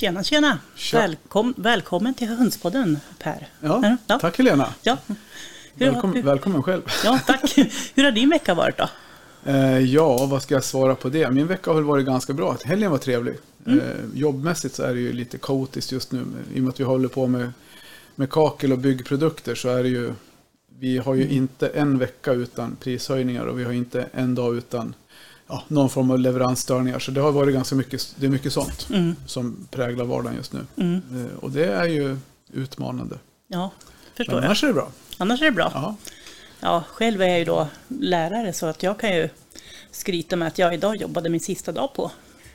Tjena, tjena! Tja. Välkom, välkommen till Hönspodden, Per. Ja, Ja. tack Helena. Ja. Hur, Välkommen, hur, välkommen själv. ja, tack. Hur har din vecka varit då? Eh, ja, vad ska jag svara på det? Min vecka har väl varit ganska bra. Helgen var trevlig. Mm. Eh, jobbmässigt så är det ju lite kaotiskt just nu. I och med att vi håller på med, med kakel och byggprodukter så är det ju... Vi har Mm. ju inte en vecka utan prishöjningar och vi har inte en dag utan ja, någon form av leveransstörningar. Så det har varit ganska mycket, det är mycket sånt Mm. som präglar vardagen just nu. Mm. Eh, och det är ju utmanande. Ja, förstår Men jag. annars är det bra. Annars är det bra. Ja. Ja, själv är jag ju då lärare så att jag kan ju skryta med att jag idag jobbade min sista dag på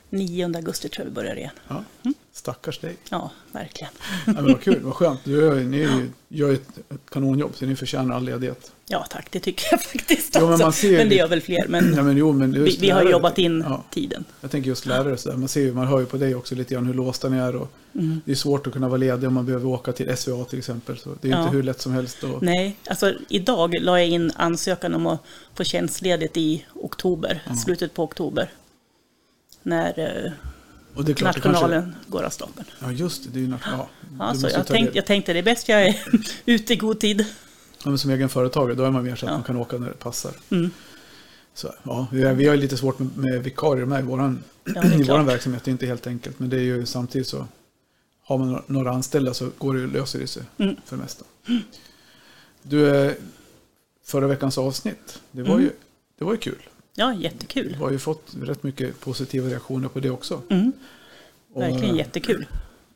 9 augusti tror jag vi börjar igen. Ja. Mm. Stackars dig. Ja, verkligen. Ja, men vad kul, vad skönt. Du ni gör ju ett kanonjobb så ni förtjänar all ledighet. Ja, tack, det tycker jag faktiskt. Jo, men man ser men det gör väl fler. Men Ja, men jo, men vi, vi har lärare- jobbat in Ja, tiden. jag tänker just lärare så där. Man, ser ju, man hör ju på dig också lite grann hur låsta ni är. Och Mm. Det är svårt att kunna vara ledig om man behöver åka till SVA till exempel. Så det är Ja. inte hur lätt som helst. Och, Nej, alltså idag la jag in ansökan om att få tjänstledigt i oktober, slutet på oktober. När eh, och det är klart, nationalen kanske, går av stapeln. Ja, just det. det är ju, nat- ja, Ja, du så måste jag, tänk, jag tänkte det är bäst jag är ute i god tid. ja, men som egen företagare, då är man mer så att Ja. man kan åka när det passar. Mm. Så, ja, vi, har, vi har lite svårt med, med vikarier med i våran, Ja, verksamhet. Det är inte helt enkelt. Men det är ju samtidigt så. Har man några- några anställda så går det, löser det sig Mm. för det mesta. Du, eh, förra veckans avsnitt. Det var, Mm. ju, det var ju kul. Ja, Vi jättekul. har ju fått rätt mycket positiva reaktioner på det också. Mm, Och, verkligen eh, jättekul.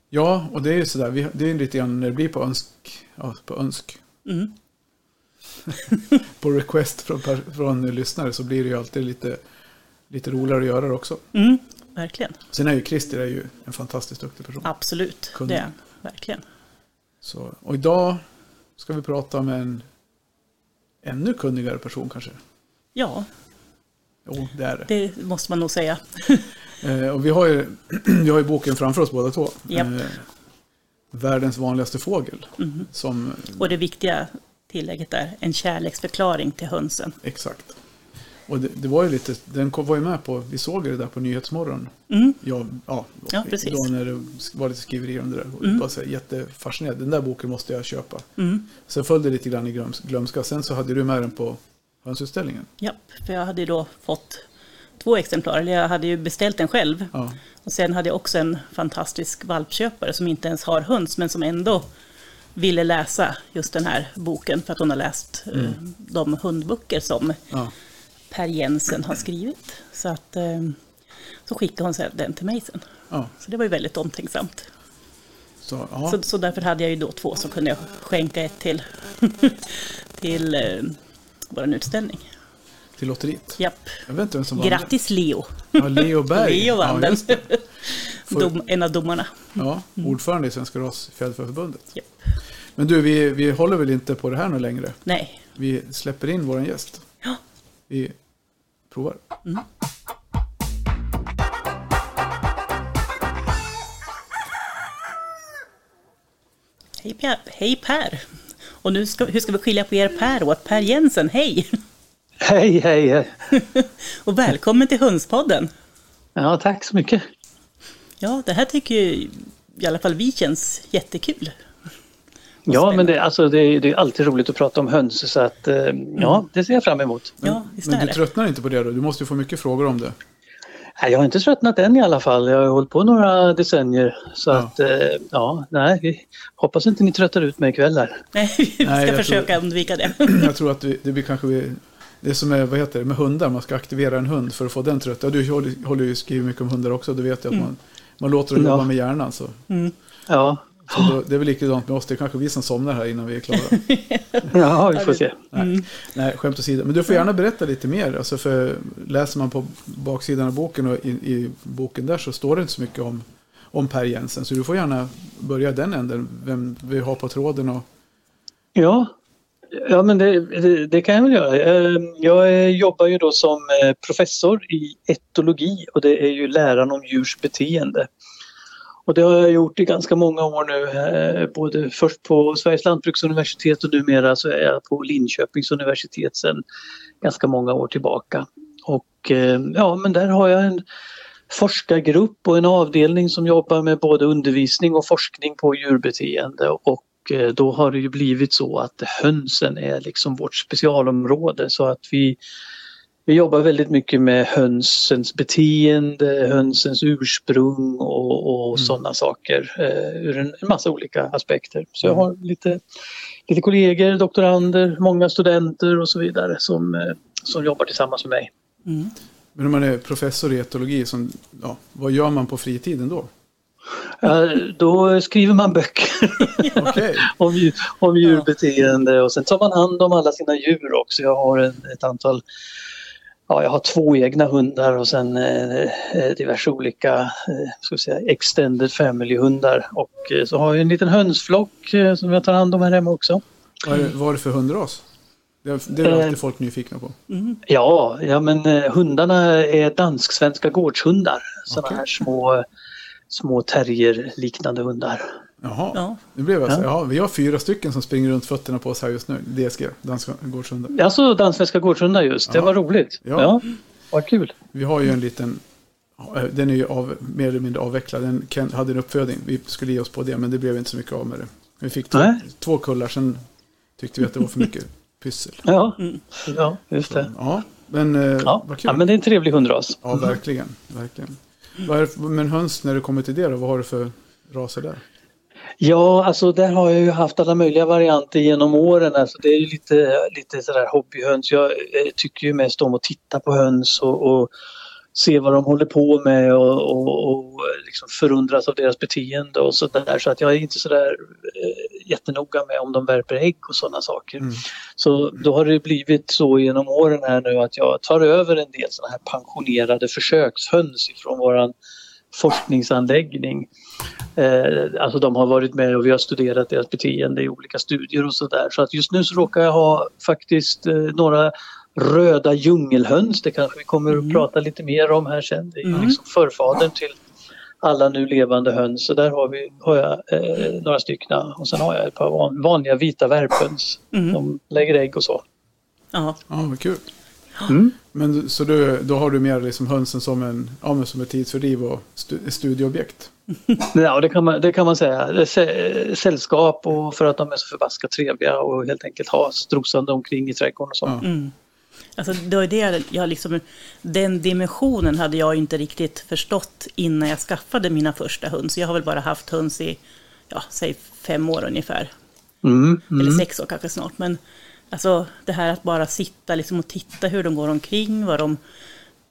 Ja, och det är ju sådär. Vi, det är lite grann när det blir på önsk. Ja, på önsk. Mm. På request från, från lyssnare så blir det ju alltid lite, lite roligare att göra det också. Mm, verkligen. Sen är ju Christer är ju en fantastiskt duktig person. Absolut, Kunde. det är verkligen. Så, och idag ska vi prata med en ännu kunnigare person kanske. Ja, Jo, det är det. det måste man nog säga. Eh, och vi har, ju, vi har ju boken framför oss båda två. Japp. Eh, Världens vanligaste fågel. Mhm. Som, Och det viktiga tillägget är en kärleksförklaring till hönsen. exakt. Och det, det var ju lite, den kom- var ju med på, vi såg det där på Nyhetsmorgon. Mm. Ja, ja, Ja, precis. Då när det var lite skriverier om det där. Och Mm. bara så här, jättefascinerad. Den där boken måste jag köpa. Mm. Sen följde det lite grann i glöms, glömska. Sen så hade du med den på hönsutställningen. Ja, för jag hade ju då fått två exemplar, eller jag hade ju beställt den själv. Ja, Och sen hade jag också en fantastisk valpköpare som inte ens har höns, men som ändå ville läsa just den här boken för att hon har läst eh, de hundböcker som ja. Per Jensen har skrivit. Så, att, eh, så skickade hon den till mig sen. ja. Så det var ju väldigt omtänksamt. Så. Så, så därför hade jag ju då två, så kunde jag skänka ett till, till eh, vår utställning. till lotteriet. Japp. Jag vet inte vem som vann. Grattis Leo! Ja, Leo Berg. Leo vann ja, den. Dom, en av domarna. Ja, ordförande i Svenska Rasfjäderförbundet. Japp. Men du, vi, vi håller väl inte på det här nu längre? Nej. Vi släpper in vår gäst. Ja. Vi provar. Hej Per. Hej Per. Och nu ska, hur ska vi skilja på er Per åt? Per Jensen, hej! Hej, hej, hej. Och välkommen till Hönspodden. Ja, tack så mycket. Ja, det här tycker ju i alla fall vi känns jättekul. Ja, men det, alltså, det, är- det är alltid roligt att prata om höns så att eh, ja, det ser jag fram emot. Ja, visst Men du det. tröttnar inte på det då? Du måste ju få mycket frågor om det. Nej, Jag har inte tröttnat än i alla fall. Jag har hållit på några decennier. Så Ja. att, eh, ja, nej, hoppas inte ni tröttar ut mig ikväll här. Nej, vi ska Nej, försöka undvika det. Jag tror att vi, det blir kanske... Vi, det är som med, vad heter det, med hundar, man ska aktivera en hund för att få den trött. Ja, du håller, håller ju skriver mycket om hundar också, du vet jag att man, man låter dem Ja. jobba med hjärnan. Så, Mm. Ja, så då, det är väl likadant med oss, det är kanske vi som somnar här innan vi är klara. ja vi får se. Nej, nej, skämt åsido. Men du får gärna berätta lite mer. Alltså för läser man på baksidan av boken och i, i boken där så står det inte så mycket om, om Per Jensen. Så du får gärna börja den änden, vem vi har på tråden och Ja, ja men det, det, det kan jag väl göra. Eh, Jag jobbar ju då som eh, professor i etologi och det är ju läran om djurs beteende. Och det har jag gjort i ganska många år nu, eh, både först på Sveriges lantbruksuniversitet och numera så är jag på Linköpings universitet sedan ganska många år tillbaka. Och eh, ja, men där har jag en forskargrupp och en avdelning som jobbar med både undervisning och forskning på djurbeteende. Och eh, då har det ju blivit så att hönsen är liksom vårt specialområde. Så att vi vi jobbar väldigt mycket med hönsens beteende, hönsens ursprung och, och mm. sådana saker eh, ur en, en, massa olika aspekter. Så jag har lite, lite kollegor, doktorander, många studenter och så vidare som, eh, som jobbar tillsammans med mig. Mm. Men om man är professor i etologi, som, ja, vad gör man på fritiden då? Uh, då skriver man böcker okay. om, om djurbeteende och sen tar man hand om alla sina djur också. Jag har en, ett antal ja, jag har två egna hundar och sen eh, eh diverse olika eh, ska säga, extended family-hundar. Och eh, så har jag en liten hönsflock eh, som jag tar hand om här hemma också. Vad är, vad är det för hundras? Det, det är alltid folk nyfikna på. Mm. Ja, ja, men eh, hundarna är dansk-svenska gårdshundar. Sådana okay. här små, små terrier-liknande hundar. Jaha, ja. det blev alltså. Ja. ja. vi har fyra stycken som springer runt fötterna på oss här just nu. DSG, danska gårdshundar. Alltså dansk-svenska gårdshundar just, det var roligt. Ja. ja, vad kul. Vi har ju en liten, den är ju av, mer eller mindre avvecklad. Den hade en uppfödning, vi skulle ge oss på det, men det blev inte så mycket av med det. Vi fick två, två kullar, sen tyckte vi att det var för mycket pyssel. Ja, mm. ja just det. Så, ja, men eh, ja. vad kul. Ja, men det är en trevlig hundras. Ja, verkligen. verkligen. Men höns, när det kommer till det då, vad har du för raser där? Ja, alltså där har jag ju haft alla möjliga varianter genom åren. Alltså det är ju lite, lite sådär hobbyhöns. Jag tycker ju mest om att titta på höns och, och se vad de håller på med och, och, och liksom förundras av deras beteende och sådär. Så att jag är inte sådär eh, jättenoga med om de värper ägg och sådana saker. Mm. Så då har det blivit så genom åren här nu att jag tar över en del sådana här pensionerade försökshöns ifrån våran forskningsanläggning. Eh, alltså de har varit med och vi har studerat deras beteende i olika studier och sådär. Så att just nu så råkar jag ha faktiskt eh, några röda djungelhöns. Det kanske vi kommer att mm. prata lite mer om här sen. Det är mm. liksom förfadern till alla nu levande höns. Så där har, vi, har jag eh, några stycken och sen har jag ett par vanliga vita värphöns. Mm. De lägger ägg och så. Ja, vad kul. Mm. Men så du, då har du mer liksom hönsen som, en, ja, som ett tidsfördriv och stu, studieobjekt? Ja, det kan man, det kan man säga. Sällskap och för att de är så förbaskat trevliga och helt enkelt ha strosande omkring i trädgården och så. Mm. Alltså, det var det jag liksom, den dimensionen hade jag inte riktigt förstått innan jag skaffade mina första höns. Jag har väl bara haft höns i, ja, säg fem år ungefär. Mm, mm. Eller sex år kanske snart. Men Alltså det här att bara sitta liksom och titta hur de går omkring, vad de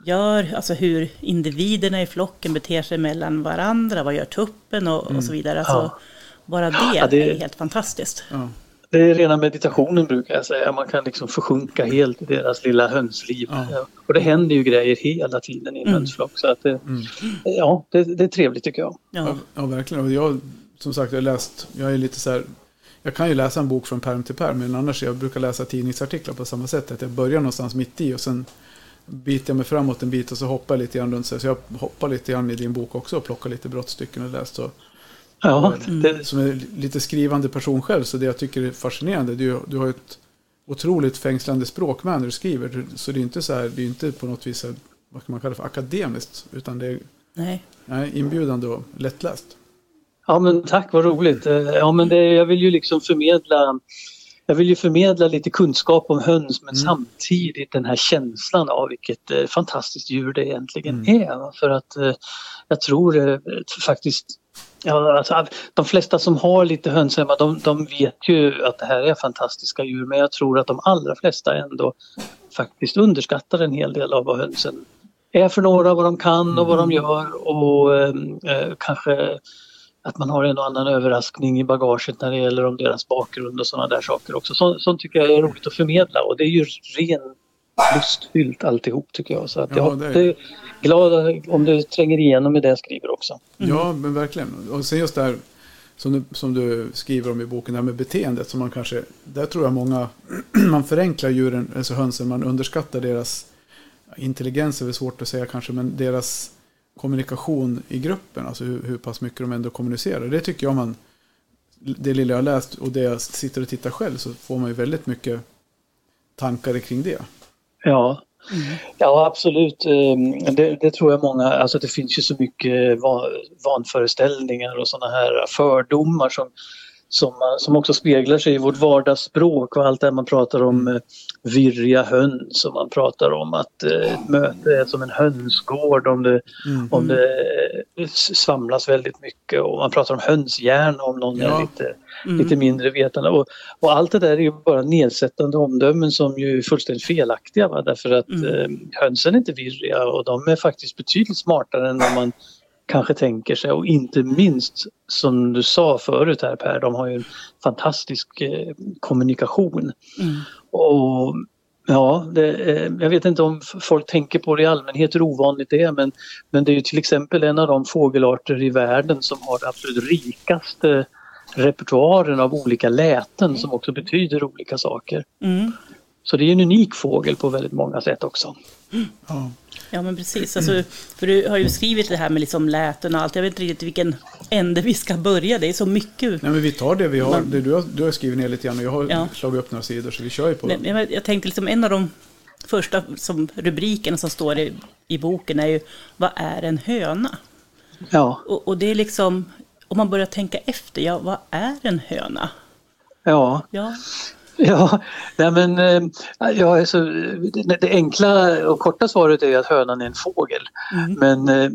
gör, alltså hur individerna i flocken beter sig mellan varandra, vad gör tuppen och, mm. och så vidare. Alltså, ja. Bara det, ja, det, är helt fantastiskt. Ja. Det är rena meditationen brukar jag säga. Man kan liksom försjunka helt i deras lilla hönsliv. Ja. Och det händer ju grejer hela tiden i en mm. hönsflock. Så att det, mm. ja, det, det, är trevligt tycker jag. Ja, ja verkligen. Och jag, som sagt, jag har läst, jag är lite så här jag kan ju läsa en bok från perm till perm, men annars jag brukar läsa tidningsartiklar på samma sätt. Att jag börjar någonstans mitt i och sen biter jag mig framåt en bit och så hoppar jag lite grann runt. Så jag hoppar lite grann i din bok också och plockar lite brottstycken och läst. Så, ja, det... Som är lite skrivande person själv, så det jag tycker är fascinerande, är, du har ett otroligt fängslande språk med när du skriver. Så det är inte så här, det är inte på något vis, vad kan man kalla det för, akademiskt, utan det är Nej. Nej, inbjudande och lättläst. Ja men tack, vad roligt. Eh, ja men det, jag vill ju liksom förmedla jag vill ju förmedla lite kunskap om höns men mm. samtidigt den här känslan av vilket eh, fantastiskt djur det egentligen mm. är. För att eh, jag tror eh, faktiskt Ja, alltså, de flesta som har lite höns hemma de, de vet ju att det här är fantastiska djur men jag tror att de allra flesta ändå faktiskt underskattar en hel del av vad hönsen är för några, vad de kan och vad de mm. gör och eh, eh kanske att man har en och annan överraskning i bagaget när det gäller om deras bakgrund och sådana där saker också. Så, sånt tycker jag är roligt att förmedla och det är ju ren lustfyllt alltihop tycker jag. Så att ja, jag är glad om du tränger igenom med det jag skriver också. Mm. Ja, men verkligen. Och sen just det här som du, som du skriver om i boken, det här med beteendet som man kanske, där tror jag många, man förenklar djuren, alltså hönsen, man underskattar deras intelligens är väl svårt att säga kanske, men deras kommunikation i gruppen, alltså hur, hur pass mycket de ändå kommunicerar. Det tycker jag man, det lilla jag har läst och det jag sitter och tittar själv så får man ju väldigt mycket tankar kring det. Ja, Ja, absolut. Ehm, det, det, tror jag många, alltså det finns ju så mycket vanföreställningar och sådana här fördomar som som, som också speglar sig i vårt vardagsspråk och allt det man pratar om eh, virriga höns och man pratar om att eh, ett möte är som en hönsgård om det, mm. om det eh, svamlas väldigt mycket och man pratar om hönshjärna om någon ja. är lite, mm. lite mindre vetande. Och, och, allt det där är ju bara nedsättande omdömen som ju är fullständigt felaktiga va? därför att mm. eh, hönsen är inte virriga och de är faktiskt betydligt smartare än vad man kanske tänker sig och inte minst som du sa förut här Per, de har ju en fantastisk eh, kommunikation. Mm. Och Ja, det, eh, jag vet inte om folk tänker på det i allmänhet hur ovanligt det är men, men det är ju till exempel en av de fågelarter i världen som har den absolut rikaste repertoaren av olika läten som också betyder olika saker. Mm. Så det är en unik fågel på väldigt många sätt också. Mm. Ja. Men precis. Alltså, för du har ju skrivit det här med liksom läten och allt. Jag vet inte riktigt vilken ände vi ska börja. Det är så mycket. Nej, men vi tar det vi har. Det du, har du har skrivit ner lite grann och jag har ja. slagit upp några sidor så vi kör ju på. Nej, jag, jag tänkte liksom en av de första som rubriken som står i, i boken är ju Vad är en höna? Ja. Och, och det är liksom, om man börjar tänka efter, ja vad är en höna? Ja. ja. Ja, nej men eh, ja, alltså, det enkla och korta svaret är att hönan är en fågel. Mm. Men, eh,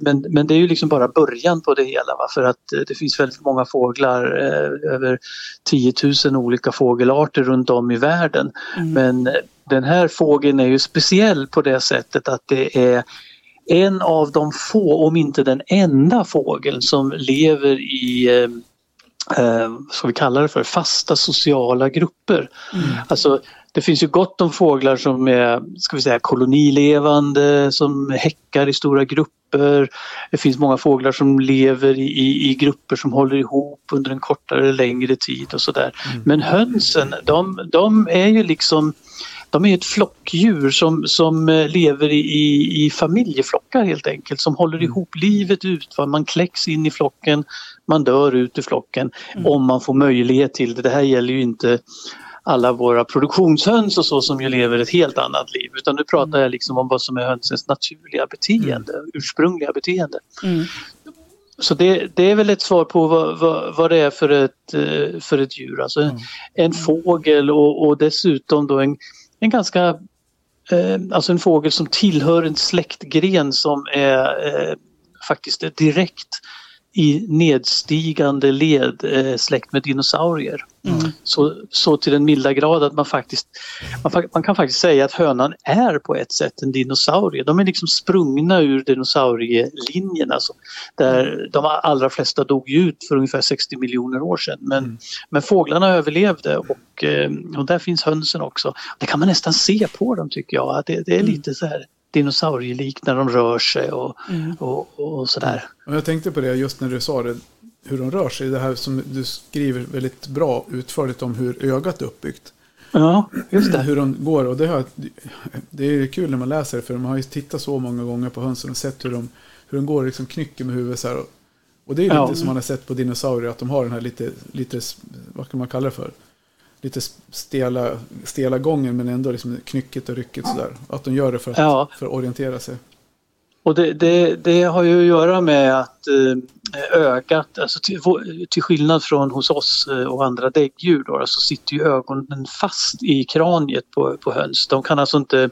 men, men det är ju liksom bara början på det hela va? för att eh, det finns väldigt många fåglar, över 10 000 olika fågelarter runt om i världen. Mm. Men den här fågeln är ju speciell på det sättet att det är en av de få, om inte den enda fågeln som lever i eh, ska vi kalla det för, fasta sociala grupper. Mm. Alltså det finns ju gott om fåglar som är ska vi säga, kolonilevande, som häckar i stora grupper. Det finns många fåglar som lever i, i, i grupper som håller ihop under en kortare eller längre tid och sådär. Mm. Men hönsen, de, de är ju liksom de är ett flockdjur som, som eh, lever i, i familjeflockar helt enkelt, som håller mm. ihop livet ut. Man kläcks in i flocken, man dör ut ur flocken mm. om man får möjlighet till det. Det här gäller ju inte alla våra produktionshöns och så som ju lever ett helt annat liv utan nu pratar mm. jag liksom om vad som är hönsens naturliga beteende, mm. ursprungliga beteende. Mm. Så det, det, är väl ett svar på vad, vad, vad, det är för ett, eh, för ett djur. Alltså mm. en fågel och, och dessutom då en, en ganska eh, Alltså en fågel som tillhör en släktgren som är eh, faktiskt direkt i nedstigande led eh, släkt med dinosaurier. Mm. Så, så till den milda grad att man faktiskt man, man, kan faktiskt säga att hönan är på ett sätt en dinosaurie. De är liksom sprungna ur dinosaurielinjen alltså, där de allra flesta dog ut för ungefär 60 miljoner år sedan. Men, mm. men fåglarna överlevde och, eh, och där finns hönsen också. Det kan man nästan se på dem tycker jag. Det, det är mm. lite så här dinosaurielik när de rör sig och, mm. och, och sådär. Och jag tänkte på det just när du sa det, hur de rör sig. Det här som du skriver väldigt bra utförligt om hur ögat är uppbyggt. Ja, just det. Hur de går och det, har, det är kul när man läser det för man har ju tittat så många gånger på hönsen och sett hur de, hur de går liksom knycker med huvudet så här. Och det är lite ja. som man har sett på dinosaurier att de har den här lite, lite vad kan man kalla det för? Lite stela, stela gången men ändå liksom knycket och rycket sådär. Att de gör det för att, ja. för att orientera sig. Och det, det, det, har ju att göra med att eh, ögat, alltså till, till, skillnad från hos oss eh, och andra däggdjur då, så sitter ju ögonen fast i kraniet på, på höns. De kan alltså inte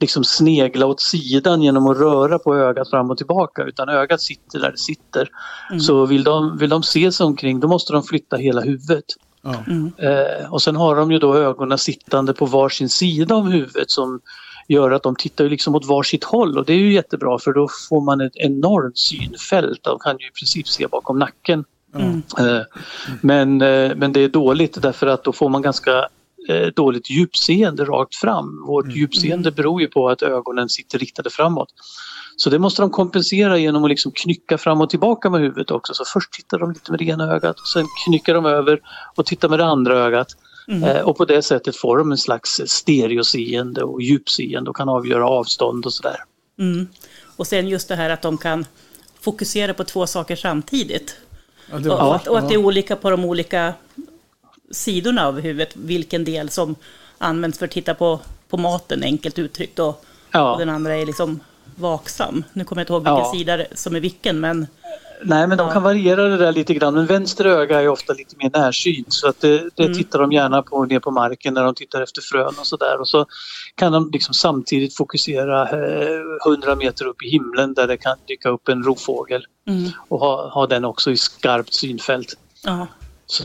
liksom snegla åt sidan genom att röra på ögat fram och tillbaka utan ögat sitter där det sitter. Mm. Så vill de, vill de se sig omkring då måste de flytta hela huvudet. Mm. Eh, och sen har de ju då ögonen sittande på varsin sida av huvudet som gör att de tittar liksom åt varsitt håll och det är ju jättebra för då får man ett enormt synfält. De kan ju i princip se bakom nacken. Mm. Eh, men, eh, men det är dåligt därför att då får man ganska dåligt djupseende rakt fram. Vårt mm. djupseende beror ju på att ögonen sitter riktade framåt. Så det måste de kompensera genom att liksom knycka fram och tillbaka med huvudet också. Så först tittar de lite med det ena ögat och sen knycker de över och tittar med det andra ögat. Mm. Eh, och på det sättet får de en slags stereoseende och djupseende och kan avgöra avstånd och sådär. Mm. Och sen just det här att de kan fokusera på två saker samtidigt. Ja, var, och, att, och, att, det är olika på de olika sidorna av huvudet, vilken del som används för att titta på på maten, enkelt uttryckt. Och, Ja. och den andra är liksom vaksam. Nu kommer jag inte ihåg vilken Ja. sida som är vilken, men Nej, men de Ja. kan variera det där lite grann. Men vänster öga är ofta lite mer närsynt så att det, det Mm. tittar de gärna på ner på marken när de tittar efter frön och sådär. Och så kan de liksom samtidigt fokusera eh, 100 meter upp i himlen där det kan dyka upp en rovfågel mm, och ha, ha den också i skarpt synfält. ja. Så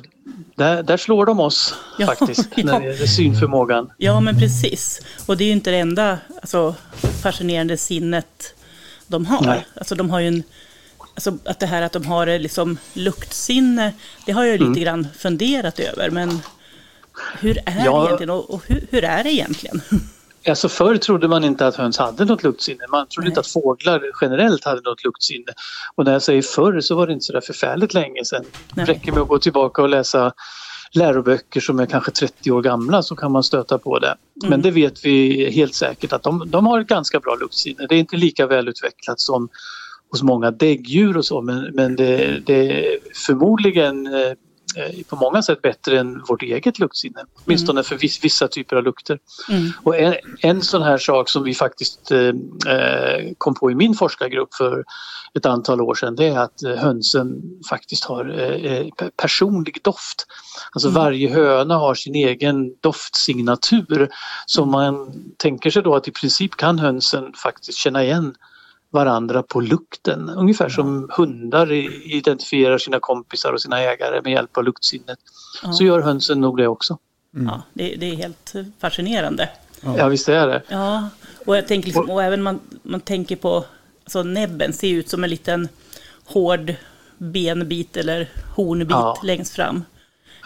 där, där slår de oss Ja, faktiskt ja. när det gäller synförmågan. ja, men precis. Och det är ju inte det enda alltså, fascinerande sinnet de har. Nej. Alltså, de har ju en, alltså, att det här att de har eh, liksom luktsinne, det har jag ju Mm. lite grann funderat över. Men hur är Ja. det egentligen och, och hur, hur är det egentligen? Alltså förr trodde man inte att höns hade något luktsinne. Man trodde Nej. inte att fåglar generellt hade något luktsinne. Och när jag säger förr så var det inte så där förfärligt länge sedan. Nej. Det räcker med att gå tillbaka och läsa läroböcker som är kanske 30 år gamla så kan man stöta på det. Men det vet vi helt säkert att de, de har ett ganska bra luktsinne. Det är inte lika välutvecklat som hos många däggdjur och så men, men det, det är förmodligen eh, på många sätt bättre än vårt eget luktsinne. Åtminstone för viss, vissa typer av lukter. Mm. Och en, en sån här sak som vi faktiskt eh, eh, kom på i min forskargrupp för ett antal år sedan det är att eh, hönsen faktiskt har eh, eh, pe- personlig doft. Alltså varje höna har sin egen doftsignatur. Så man tänker sig då att i princip kan hönsen faktiskt känna igen varandra på lukten. Ungefär som hundar identifierar sina kompisar och sina ägare med hjälp av luktsinnet. Ja. Så gör hönsen nog det också. Ja, det, det är helt fascinerande. Ja, visst är det. Ja, och jag tänker liksom, och även man, man tänker på, alltså näbben ser ut som en liten hård benbit eller hornbit Ja. längst fram.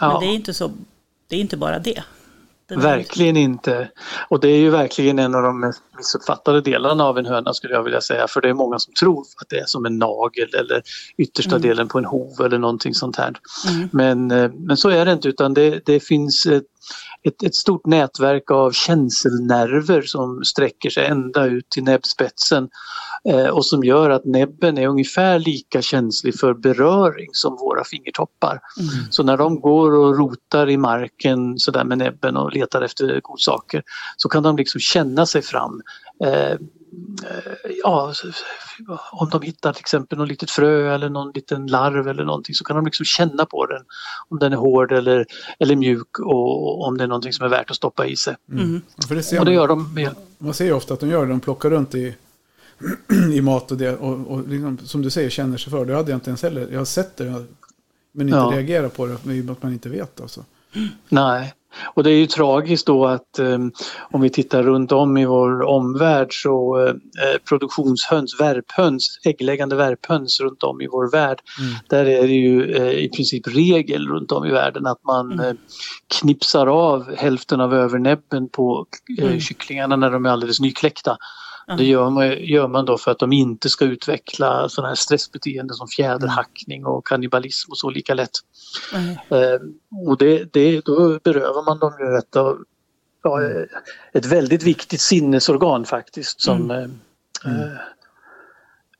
Ja. Men det är inte så, det är inte bara det. Verkligen inte. Och det är ju verkligen en av de mest missuppfattade delarna av en höna skulle jag vilja säga. För det är många som tror att det är som en nagel eller yttersta delen på en hov eller någonting sånt här. Mm. Men, eh, men så är det inte utan det, det finns ett, ett, stort nätverk av känselnerver som sträcker sig ända ut till näbbspetsen eh, och som gör att näbben är ungefär lika känslig för beröring som våra fingertoppar. Mm. Så när de går och rotar i marken sådär med näbben och letar efter godsaker så kan de liksom känna sig fram. Eh, eh, ja, om de hittar till exempel något litet frö eller någon liten larv eller någonting så kan de liksom känna på den. Om den är hård eller, eller mjuk och om det är någonting som är värt att stoppa i sig. Mm. För det ser Och det man, gör de med, man ser ju ofta att de gör det. De plockar runt i, i mat och det. Och, och liksom, som du säger, känner sig för. Det hade jag inte ens heller. Jag har sett det. Men inte Ja. reagerar på det. I och med att man inte vet. Alltså. Nej, och det är ju tragiskt då att eh, om vi tittar runt om i vår omvärld så eh, produktionshöns, värphöns, äggläggande värphöns runt om i vår värld. Mm. Där är det ju eh, i princip regel runt om i världen att man eh, knipsar av hälften av övernäbben på eh, Mm. kycklingarna när de är alldeles nykläckta. Det gör man, gör man då för att de inte ska utveckla sådana här stressbeteenden som fjäderhackning och kannibalism och så lika lätt. Nej. Eh, och det, det, då berövar man dem ju ett, av, ja, ett väldigt viktigt sinnesorgan faktiskt som, eh, eh,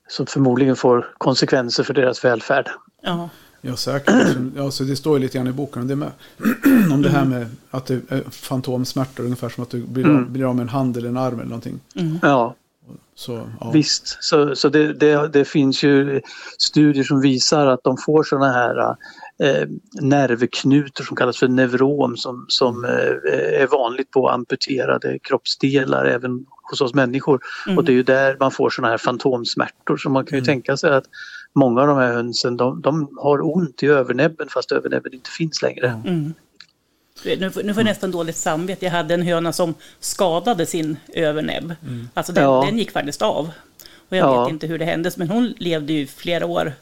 som förmodligen får konsekvenser för deras välfärd. Ja. Ja, säkert. Ja, så det står ju lite grann i boken om det med. om det här med att det är fantomsmärtor. Ungefär som att du blir, Mm. blir av med en hand eller en arm eller någonting. Ja, Så, ja. visst. Så, så det, det, det finns ju studier som visar att de får sådana här eh, nervknutor som kallas för neurom som, som eh, är vanligt på amputerade kroppsdelar även hos oss människor. Mm. Och det är ju där man får sådana här fantomsmärtor så man kan ju tänka sig att många av de här hönsen de, de har ont i övernäbben fast övernäbben inte finns längre. Mm. Nu, får- nu får jag nästan dåligt samvete. Jag hade en höna som skadade sin övernäbb. Alltså den, Ja. den gick faktiskt av. Och jag Ja. vet inte hur det hände, men hon levde ju flera år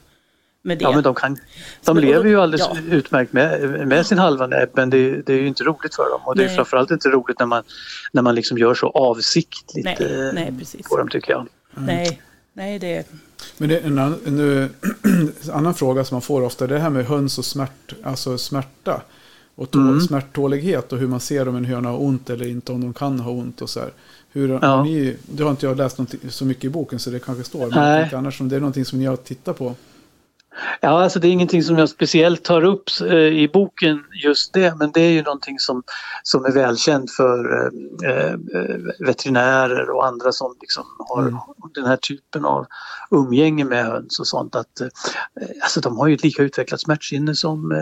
med det. Ja men de, kan, de Men- lever ju alldeles ja. utmärkt med, med sin halva näbb men det, det är ju inte roligt för dem och det är Nej. framförallt inte roligt när man, när man liksom gör så avsiktligt Nej, eh, nej, precis. på dem tycker jag. Nej, nej det... Men det är en, annan, nu, en annan fråga som man får ofta. Det här med höns och smärt, alltså smärta. Och tål, Mm. smärttålighet och hur man ser om en höna har ont eller inte. Om de kan ha ont och så här. Hur, Ja. har ni, det har inte jag läst så mycket i boken så det kanske står. Men annars om det är någonting som ni har tittat på. Ja, alltså det är ingenting som jag speciellt tar upp eh, i boken just det, men det är ju någonting som, som är välkänt för eh, eh veterinärer och andra som liksom har mm. den här typen av umgänge med höns och sånt. Att, eh, alltså de har ju ett lika utvecklat smärtsinne som eh,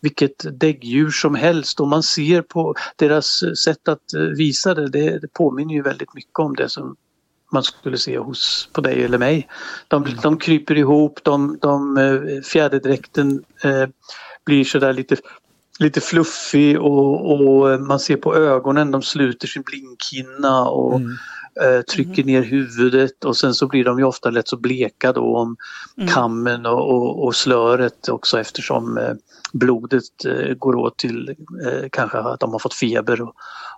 vilket däggdjur som helst och man ser på deras sätt att visa det, det, det påminner ju väldigt mycket om det som man skulle se hos, på dig eller mig. De, mm. de kryper ihop, de, de, eh, fjäderdräkten eh, blir sådär lite, lite fluffig och, och, man ser på ögonen, de sluter sin blinkhinna och mm. eh, trycker mm. ner huvudet och sen så blir de ju ofta lätt så bleka då om mm. kammen och, och, och, slöret också eftersom eh, blodet eh, går åt till eh, kanske att de har fått feber och,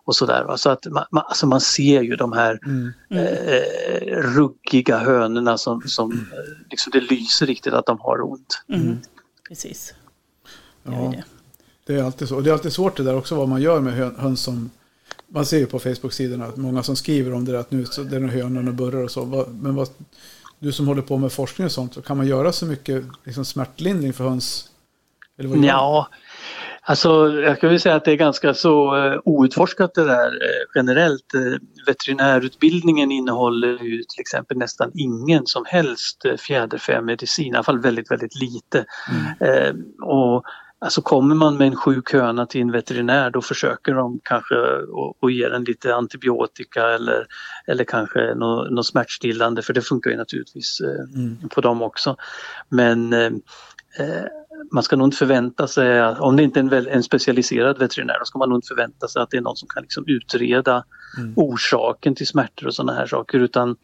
och sådär. Så att man, man, alltså man ser ju de här mm. eh, ruggiga hönorna som, som mm. liksom det lyser riktigt att de har ont. Mm. mm. Precis. Ja, det är alltid så. Och det är alltid svårt det där också vad man gör med höns som man ser ju på Facebook-sidorna att många som skriver om det där att nu så det är hönorna och burrar och så. Men vad, du som håller på med forskning och sånt, så kan man göra så mycket liksom, smärtlindring för höns? ja, Alltså jag kan väl säga att det är ganska så uh, outforskat det där uh, generellt. Uh, veterinärutbildningen innehåller ju till exempel nästan ingen som helst fjäderfämedicin, i alla fall väldigt, väldigt lite. Mm. och Alltså kommer man med en sjuk höna till en veterinär då försöker de kanske att ge den lite antibiotika eller, eller kanske något, något smärtstillande för det funkar ju naturligtvis mm. på dem också. Men man ska nog inte förvänta sig, om det inte är en, en specialiserad veterinär, då ska man nog inte förvänta sig att det är någon som kan liksom utreda mm. orsaken till smärtor och sådana här saker utan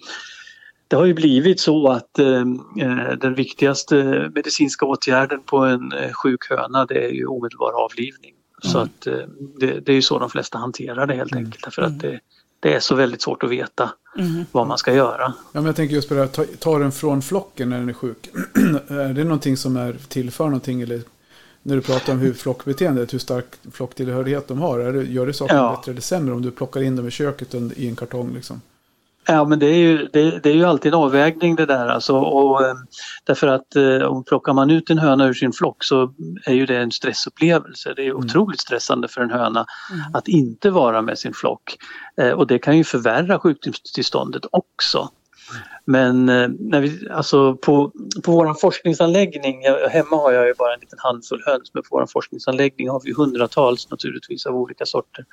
det har ju blivit så att eh, eh, den viktigaste medicinska åtgärden på en eh, sjuk höna det är ju omedelbar avlivning. Mm. Så att eh, det, det, är ju så de flesta hanterar det helt mm. enkelt därför att mm. det, det är så väldigt svårt att veta mm. vad man ska göra. Ja, men jag tänker just på det här, ta, ta den från flocken när den är sjuk. är det någonting som är tillför någonting eller när du pratar om hur flockbeteendet, hur stark flocktillhörighet de har, är det, gör det saker ja. bättre eller sämre om du plockar in dem i köket i en kartong? Liksom? Ja men det är ju, det, det, är ju alltid en avvägning det där alltså. Och, eh, därför att eh, om plockar man ut en höna ur sin flock så är ju det en stressupplevelse. Det är mm. otroligt stressande för en höna mm. att inte vara med sin flock. Eh, och det kan ju förvärra sjukdomstillståndet också. Men när vi, alltså på, på vår forskningsanläggning, hemma har jag ju bara en liten handfull höns men på vår forskningsanläggning har vi hundratals naturligtvis av olika sorter.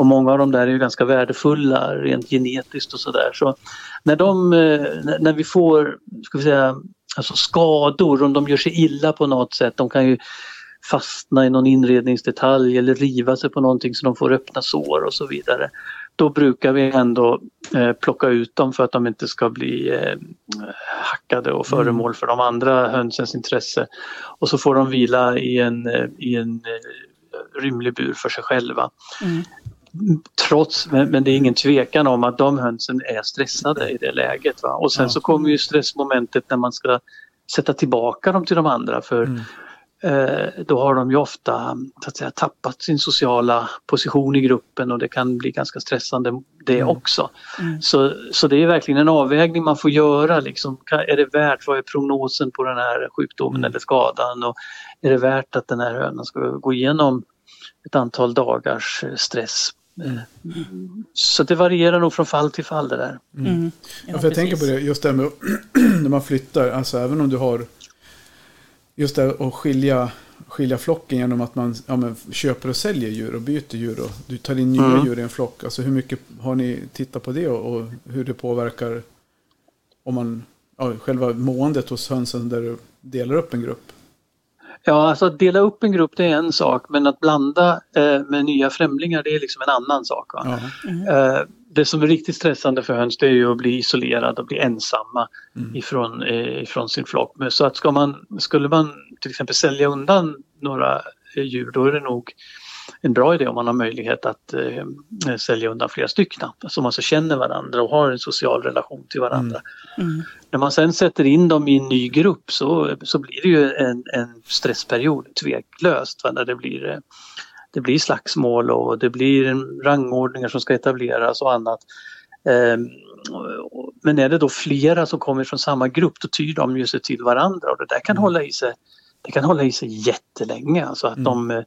Och många av dem där är ju ganska värdefulla rent genetiskt och sådär. Så när, de, eh, när vi får ska vi säga, alltså skador, om de gör sig illa på något sätt, de kan ju fastna i någon inredningsdetalj eller riva sig på någonting så de får öppna sår och så vidare. Då brukar vi ändå eh, plocka ut dem för att de inte ska bli eh, hackade och föremål mm. för de andra hönsens intresse. Och så får de vila i en, eh, i en eh, rymlig bur för sig själva. Mm. Trots, men, men, det är ingen tvekan om att de hönsen är stressade i det läget. Va? Och sen ja. så kommer ju stressmomentet när man ska sätta tillbaka dem till de andra för mm. eh, då har de ju ofta så att säga, tappat sin sociala position i gruppen och det kan bli ganska stressande det mm. också. Mm. Så, så det är verkligen en avvägning man får göra. Liksom. Är det värt, vad är prognosen på den här sjukdomen mm. eller skadan och är det värt att den här hönan ska gå igenom ett antal dagars stress Mm. Så det varierar nog från fall till fall det där. Mm. Mm. Ja, för jag tänker på det, just det med när man flyttar, alltså även om du har just det att skilja, skilja flocken genom att man ja, men, köper och säljer djur och byter djur och du tar in nya mm. djur i en flock. Alltså hur mycket har ni tittat på det och, och hur det påverkar om man, ja, själva måendet hos hönsen där du delar upp en grupp? Ja, alltså att dela upp en grupp det är en sak men att blanda eh, med nya främlingar det är liksom en annan sak. Mm. Eh, det som är riktigt stressande för höns det är ju att bli isolerad och bli ensamma mm. ifrån, eh, ifrån sin flock. Men så att ska man, skulle man till exempel sälja undan några eh, djur då är det nog en bra idé om man har möjlighet att eh, sälja undan flera stycken som alltså känner varandra och har en social relation till varandra. Mm. När man sen sätter in dem i en ny grupp så, så blir det ju en, en stressperiod tveklöst. Va? När det blir, eh, det blir slagsmål och det blir rangordningar som ska etableras och annat. Eh, men är det då flera som kommer från samma grupp då tyr de ju sig till varandra och det där kan Mm. hålla i sig det kan hålla i sig jättelänge, alltså att, Mm. de, eh,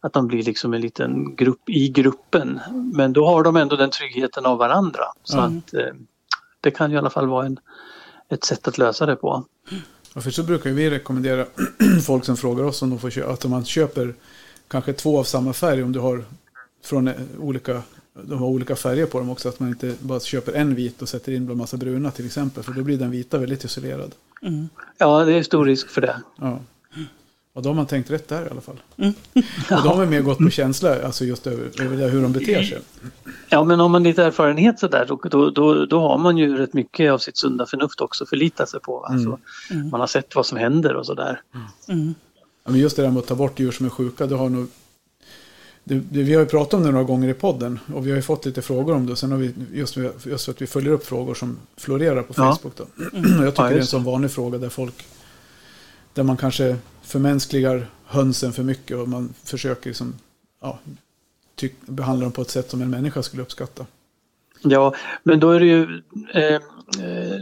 att de blir liksom en liten grupp i gruppen. Men då har de ändå den tryggheten av varandra. Så Mm. att eh, det kan ju i alla fall vara en, ett sätt att lösa det på. Ja, för så brukar vi rekommendera folk som frågar oss om de får köpa, att man köper kanske två av samma färg om du har från eh, olika, de har olika färger på dem också. Att man inte bara köper en vit och sätter in bland massa bruna till exempel. För då blir den vita väldigt isolerad. Ja, det är stor risk för det. Ja. Och då har man tänkt rätt där i alla fall. Och de har mer gått på känsla, alltså just över, över det, hur de beter sig. Ja, men har man lite erfarenhet sådär då, då, då, då har man ju rätt mycket av sitt sunda förnuft också att förlita sig på. Alltså, Man har sett vad som händer och sådär. Ja, men just det där med att ta bort djur som är sjuka, det har nog... Det, det, vi har ju pratat om det några gånger i podden och vi har ju fått lite frågor om det. Sen har vi just, just för att vi följer upp frågor som florerar på Ja. Facebook. Då. Och jag tycker Ja, det är en sån vanlig fråga där folk... Där man kanske förmänskligar hönsen för mycket och man försöker liksom, ja, behandla dem på ett sätt som en människa skulle uppskatta. Ja, men då är det ju eh, eh,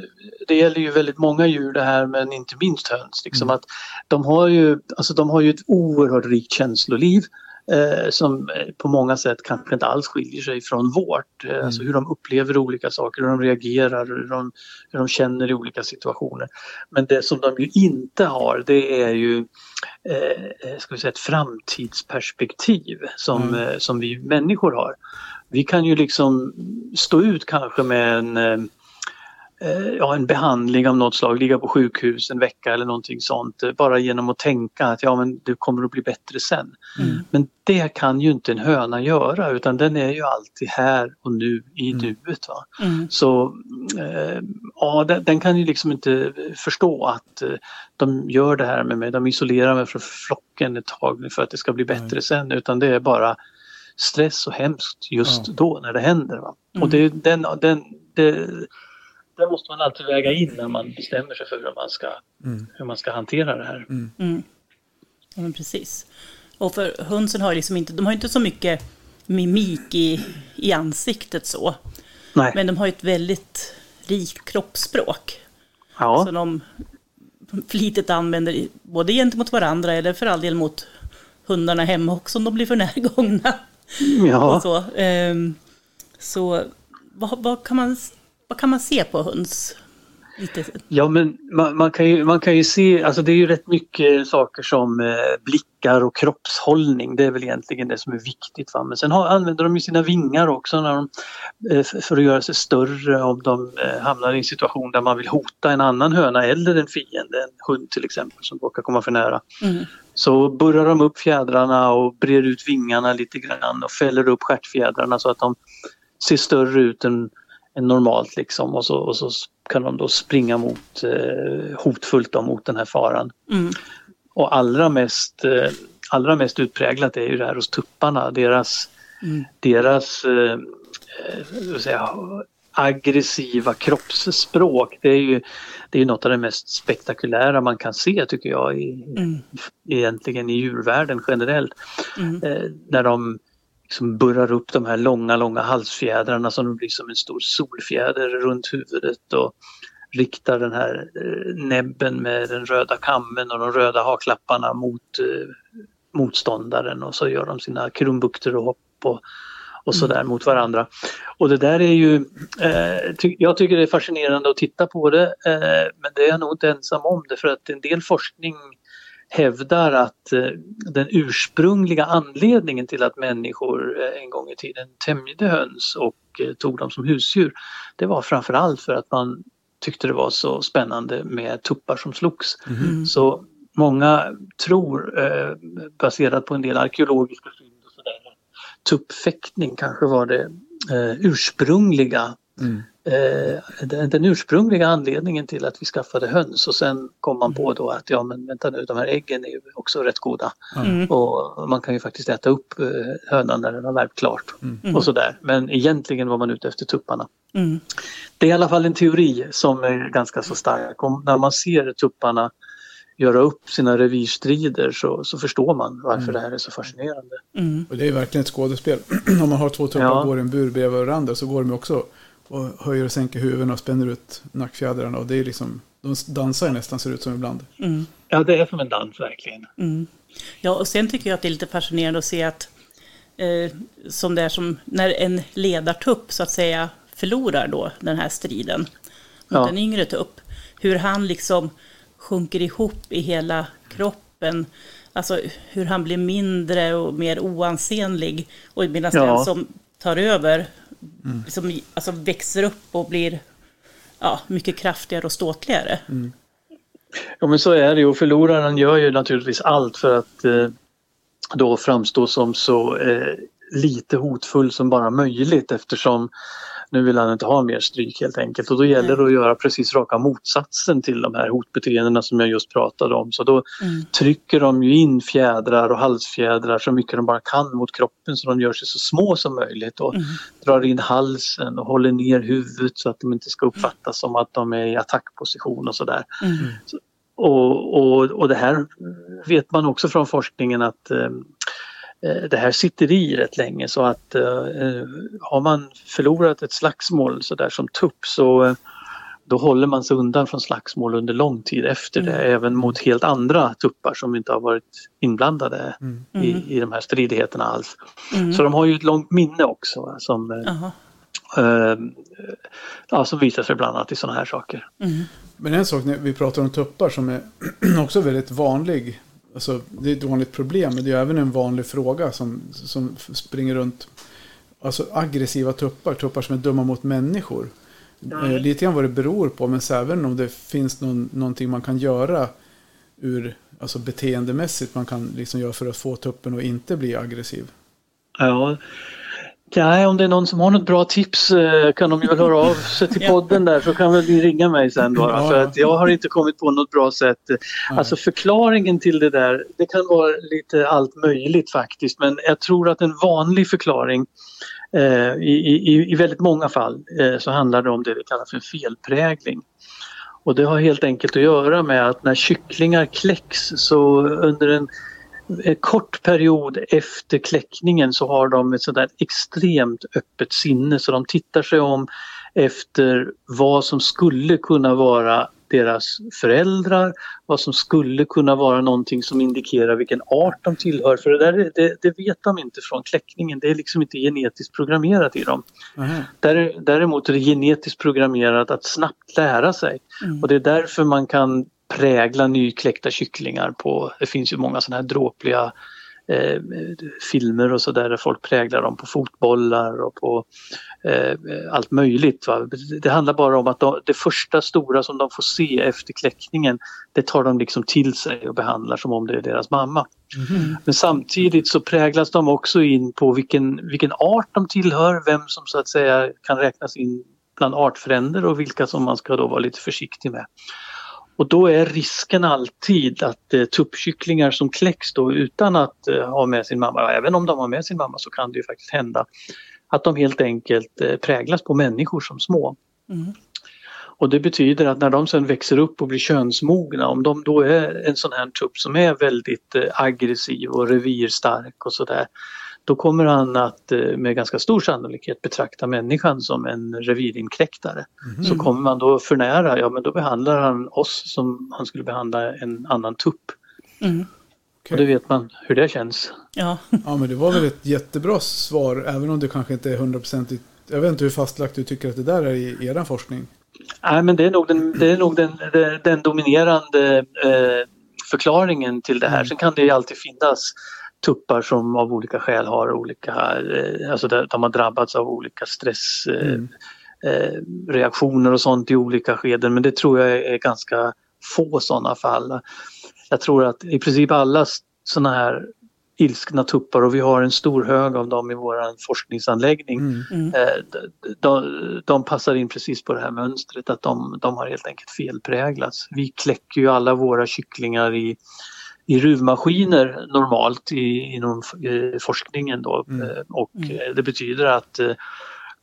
det gäller ju väldigt många djur det här men inte minst höns. Liksom att de, har ju, alltså de har ju ett oerhört rikt känsloliv eh, som eh, på många sätt kanske inte alls skiljer sig från vårt. Eh, Alltså hur de upplever olika saker, hur de reagerar, hur de, hur de känner i olika situationer. Men det som de ju inte har det är ju eh, ska vi säga, ett framtidsperspektiv som, eh, som vi människor har. Vi kan ju liksom stå ut kanske med en, eh, eh, ja, en behandling av något slag, ligga på sjukhus en vecka eller någonting sånt. eh, Bara genom att tänka att ja, men det kommer att bli bättre sen. Men det kan ju inte en höna göra utan den är ju alltid här och nu i nuet. Va? Mm. Så eh, ja, den, den kan ju liksom inte förstå att eh, de gör det här med mig. De isolerar mig från flocken ett tag för att det ska bli bättre sen utan det är bara stress och hemskt just Ja. då när det händer. Va? Och det, den, den, det, det måste man alltid väga in när man bestämmer sig för hur man ska, Mm. hur man ska hantera det här. Mm. Ja, men precis. Och för hönsen har liksom inte, de har inte så mycket mimik i, i ansiktet så. Nej. Men de har ju ett väldigt rikt kroppsspråk. ja. Som de flitigt använder både gentemot varandra eller för all del mot hundarna hemma också om de blir för närgångna. ja. Och så Ehm, så vad, vad, kan man, vad kan man se på höns? Lite, Ja men man, man, kan ju, man kan ju se, alltså det är ju rätt mycket saker som eh, blickar och kroppshållning. Det är väl egentligen det som är viktigt. Va? Men sen har, använder de ju sina vingar också när de, eh, för att göra sig större om de eh, hamnar i en situation där man vill hota en annan höna eller en fiende, en hund till exempel som råkar komma för nära. mm, Så burrar de upp fjädrarna och brer ut vingarna lite grann och fäller upp stjärtfjädrarna så att de ser större ut än normalt liksom och så, och så kan de då springa mot, eh, hotfullt då, mot den här faran. mm, Och allra mest, eh, allra mest utpräglat är ju det här hos tupparna, deras, mm, deras eh, eh, säga, aggressiva kroppsspråk. Det är ju det är något av det mest spektakulära man kan se tycker jag i, mm, egentligen i djurvärlden generellt. mm, Eh, när de liksom burrar upp de här långa, långa halsfjädrarna som blir som en stor solfjäder runt huvudet och riktar den här eh, näbben med den röda kammen och de röda haklapparna mot eh, motståndaren och så gör de sina krumbukter och hopp och, och sådär mot varandra. Och det där är ju, eh, ty- jag tycker det är fascinerande att titta på det eh, men det är jag nog inte ensam om det för att en del forskning hävdar att eh, den ursprungliga anledningen till att människor eh, en gång i tiden tämjde höns och eh, tog dem som husdjur det var framförallt för att man tyckte det var så spännande med tuppar som slogs. mm, Så många tror, baserat på en del arkeologiska fynd och sådär, tuppfäktning kanske var det ursprungliga Mm. Eh, den, den ursprungliga anledningen till att vi skaffade höns och sen kom man på då att ja men vänta nu de här äggen är ju också rätt goda mm, och man kan ju faktiskt äta upp eh, hönan när den har värpt klart och sådär. Men egentligen var man ute efter tupparna. mm, Det är i alla fall en teori som är ganska så stark. Om, när man ser tupparna göra upp sina revirstrider så, så förstår man varför det här är så fascinerande. mm, Och det är verkligen ett skådespel. Om man har två tuppar Ja. och går i en bur bredvid varandra så går de också och höjer och sänker huvuden och spänner ut nackfjädrarna. Och det är liksom, de dansar nästan ser det ut som ibland. Mm. Ja, det är som en dans verkligen. Mm. Ja, och sen tycker jag att det är lite fascinerande att se att eh, som det är som när en ledartupp så att säga förlorar då den här striden mot Ja. en yngre tupp. Hur han liksom sjunker ihop i hela kroppen. Alltså hur han blir mindre och mer oansenlig. Och medan Ja. den som tar över liksom, alltså växer upp och blir ja, mycket kraftigare och ståtligare. Ja men så är det ju. Och förloraren gör ju naturligtvis allt för att eh, då framstå som så eh, lite hotfull som bara möjligt eftersom nu vill han inte ha mer stryk helt enkelt och då gäller det att göra precis raka motsatsen till de här hotbeteendena som jag just pratade om. Så då Mm. trycker de ju in fjädrar och halsfjädrar så mycket de bara kan mot kroppen så de gör sig så små som möjligt och Mm. drar in halsen och håller ner huvudet så att de inte ska uppfattas som att de är i attackposition och sådär. Mm. Och, och, och det här vet man också från forskningen att eh, det här sitter i rätt länge så att eh, har man förlorat ett slagsmål så där som tupp så eh, då håller man sig undan från slagsmål under lång tid efter det, även mot helt andra tuppar som inte har varit inblandade i, i de här stridigheterna alls. Mm. Så de har ju ett långt minne också som, eh, eh, ja, som visar sig bland annat i sådana här saker. Mm. Men en sak när vi pratar om tuppar som är också väldigt vanlig. Alltså, det är ett vanligt problem, men det är även en vanlig fråga som, som springer runt. Alltså aggressiva tuppar, tuppar som är dumma mot människor. Eh, lite grann vad det beror på, men så även om det finns någon, någonting man kan göra ur, alltså beteendemässigt man kan liksom göra för att få tuppen att inte bli aggressiv. Ja. Ja, om det är någon som har något bra tips eh, kan de ju väl höra av sig till podden där så kan väl ni ringa mig sen då. Ja. För att jag har inte kommit på något bra sätt. Alltså förklaringen till det där, det kan vara lite allt möjligt faktiskt men jag tror att en vanlig förklaring eh, i, i, i väldigt många fall eh, så handlar det om det vi kallar för felprägling. Och det har helt enkelt att göra med att när kycklingar kläcks så under en kort period efter kläckningen så har de ett sådär extremt öppet sinne så de tittar sig om efter vad som skulle kunna vara deras föräldrar, vad som skulle kunna vara någonting som indikerar vilken art de tillhör. För det, där, är- det, det vet de inte från kläckningen, det är liksom inte genetiskt programmerat i dem. Där, däremot är det genetiskt programmerat att snabbt lära sig. Mm. Och det är därför man kan prägla nykläckta kycklingar på, det finns ju många sådana här dråpliga eh, filmer och sådär där folk präglar dem på fotbollar och på eh, allt möjligt. Va? Det handlar bara om att de, det första stora som de får se efter kläckningen det tar de liksom till sig och behandlar som om det är deras mamma. Men samtidigt så präglas de också in på vilken, vilken art de tillhör, vem som så att säga kan räknas in bland artfränder och vilka som man ska då vara lite försiktig med. Och då är risken alltid att eh, tuppkycklingar som kläcks då utan att eh, ha med sin mamma, även om de har med sin mamma så kan det ju faktiskt hända att de helt enkelt eh, präglas på människor som små. Mm. Och det betyder att när de sen växer upp och blir könsmogna, om de då är en sån här tupp som är väldigt eh, aggressiv och revirstark och sådär, då kommer han att eh, med ganska stor sannolikhet betrakta människan som en revirinkräktare. Så kommer man då för nära, ja men då behandlar han oss som han skulle behandla en annan tupp. Mm. Och det vet man hur det känns. Ja. Ja, men det var väl ett jättebra svar, även om det kanske inte är hundraprocentigt. Jag vet inte hur fastlagt du tycker att det där är i er forskning. Nej men det är nog den, det är nog den, den, den dominerande eh, förklaringen till det här. Sen kan det ju alltid finnas tuppar som av olika skäl har olika, eh, alltså där de har drabbats av olika stressreaktioner Mm. eh, och sånt i olika skeden men det tror jag är ganska få sådana fall. Jag tror att i princip alla sådana här ilskna tuppar och vi har en stor hög av dem i vår forskningsanläggning. Mm. Mm. Eh, de, de, de passar in precis på det här mönstret att de, de har helt enkelt felpräglats. Vi kläcker ju alla våra kycklingar i, i ruvmaskiner normalt i, inom eh, forskningen då Mm. Eh, och Mm. eh, det betyder att eh,